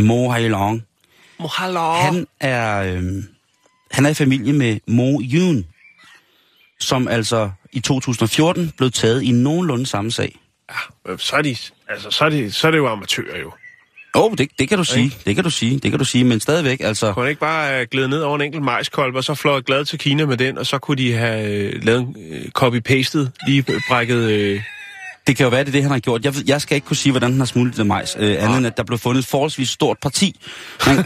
Mo Hailong, Mohallah. han er, øh, han er i familie med Mo Yun, som altså i 2014 blev taget i nogenlunde samme sag. Ja, så er, de, altså, så, er de, så er det jo amatører jo. Åh, oh, det, det kan du sige, det kan du sige, det kan du sige, men stadigvæk, altså... Kunne ikke bare øh, glæde ned over en enkelt majskolb, og så fløjet glad til Kina med den, og så kunne de have øh, lavet en øh, copy-pastet, lige brækket... Øh, Det kan jo være, det er det, han har gjort. Jeg, ved, jeg skal ikke kunne sige, hvordan han har smuglet det majs, øh, andet end at der blev fundet et forholdsvis stort parti. Men, *laughs*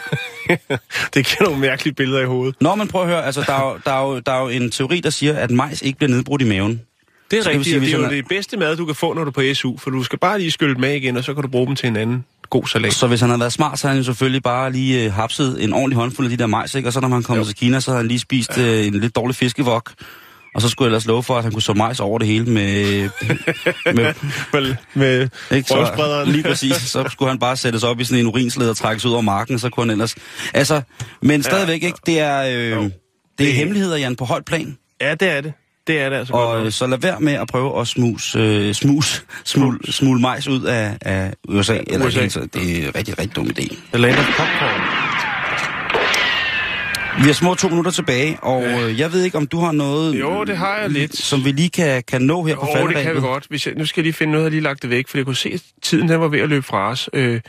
det giver nogle mærkelige billeder i hovedet. når man prøver at høre, altså, der er, jo, der, er jo, der er jo en teori, der siger, at majs ikke bliver nedbrudt i maven. Det er Så rigtigt, sige, det er jo han er- det bedste mad, du kan få, når du er på SU, for du skal bare lige skylde dem igen, og så kan du bruge dem til en anden god salat. Så hvis han havde været smart, så havde han jo selvfølgelig bare lige øh, hapset en ordentlig håndfuld af de der majs, ikke? Og så når han kommer Jo. til Kina, så havde han lige spist øh, en lidt dårlig fiskevok. Og så skulle jeg ellers love for, at han kunne så majs over det hele med... *laughs* med Vel, med ikke? Så, lige præcis. Så skulle han bare sættes op i sådan en urinsled og trækkes ud over marken, så kunne han ellers... Altså, men stadigvæk ikke. Det er, øh, det er hemmeligheder, Jan, på højt plan. Ja, det er det. Det er det altså godt Og nok. øh, så lad være med at prøve at smus, øh, smus, smul, smule majs ud af, af USA. Eller USA. Det er en rigtig, rigtig dum idé. The land of popcorn. Vi har små to minutter tilbage, og øh, jeg ved ikke, om du har noget, Jo, det har jeg lidt. som vi lige kan, kan nå her på Jo, det kan vi falderæbet. godt. Hvis jeg, nu skal jeg lige finde noget, jeg lige lagt det væk, for jeg kunne se, at tiden den var ved at løbe fra os. Øh,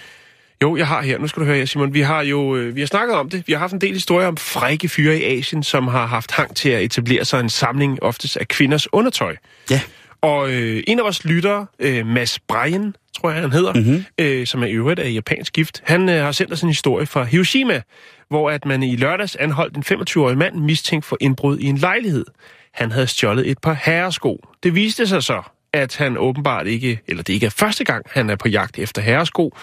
jo, jeg har her. Nu skal du høre her, Simon. Vi har jo øh, vi har snakket om det. Vi har haft en del historier om frække fyre i Asien, som har haft hang til at etablere sig en samling oftest af kvinders undertøj. Ja. Og øh, en af vores lyttere, øh, Mads Brian, tror jeg han hedder, mm-hmm. øh, som er i øvrigt af japansk gift, han øh, har sendt os en historie fra Hiroshima, hvor at man i lørdags anholdt en 25-årig mand mistænkt for indbrud i en lejlighed. Han havde stjålet et par herresko. Det viste sig så, at han åbenbart ikke, eller det ikke er første gang, han er på jagt efter herresko,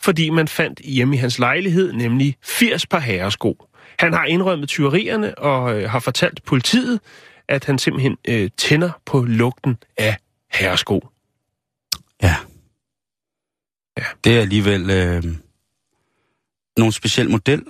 fordi man fandt hjemme i hans lejlighed nemlig 80 par herresko. Han har indrømmet tyverierne og øh, har fortalt politiet, at han simpelthen øh, tænder på lugten af herresko. Ja. Ja. Det er alligevel øh, nogen speciel model.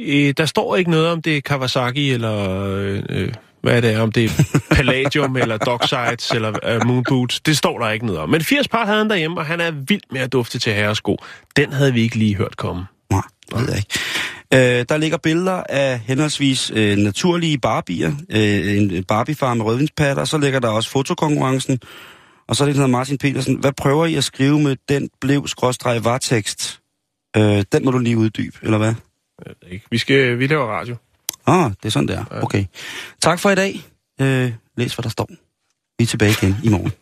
Øh, der står ikke noget om det er Kawasaki, eller øh, øh, hvad er det, om det er *laughs* Palladium, eller Docksides, eller øh, Moonboots. Det står der ikke noget om. Men 80 par havde han derhjemme, og han er vild med at dufte til herresko. Den havde vi ikke lige hørt komme. Nej, det ved jeg ikke. Øh, der ligger billeder af henholdsvis øh, naturlige barbier, øh, en Barbie-far med rødvinspatter, og så ligger der også fotokonkurrencen, og så er det sådan Martin Petersen. Hvad prøver I at skrive med den blev skråstreg vartekst? Øh, den må du lige uddybe, eller hvad? Ved ikke. Vi, skal, vi laver radio. Ah, det er sådan der. Okay. Tak for i dag. Øh, læs, hvad der står. Vi er tilbage igen i morgen.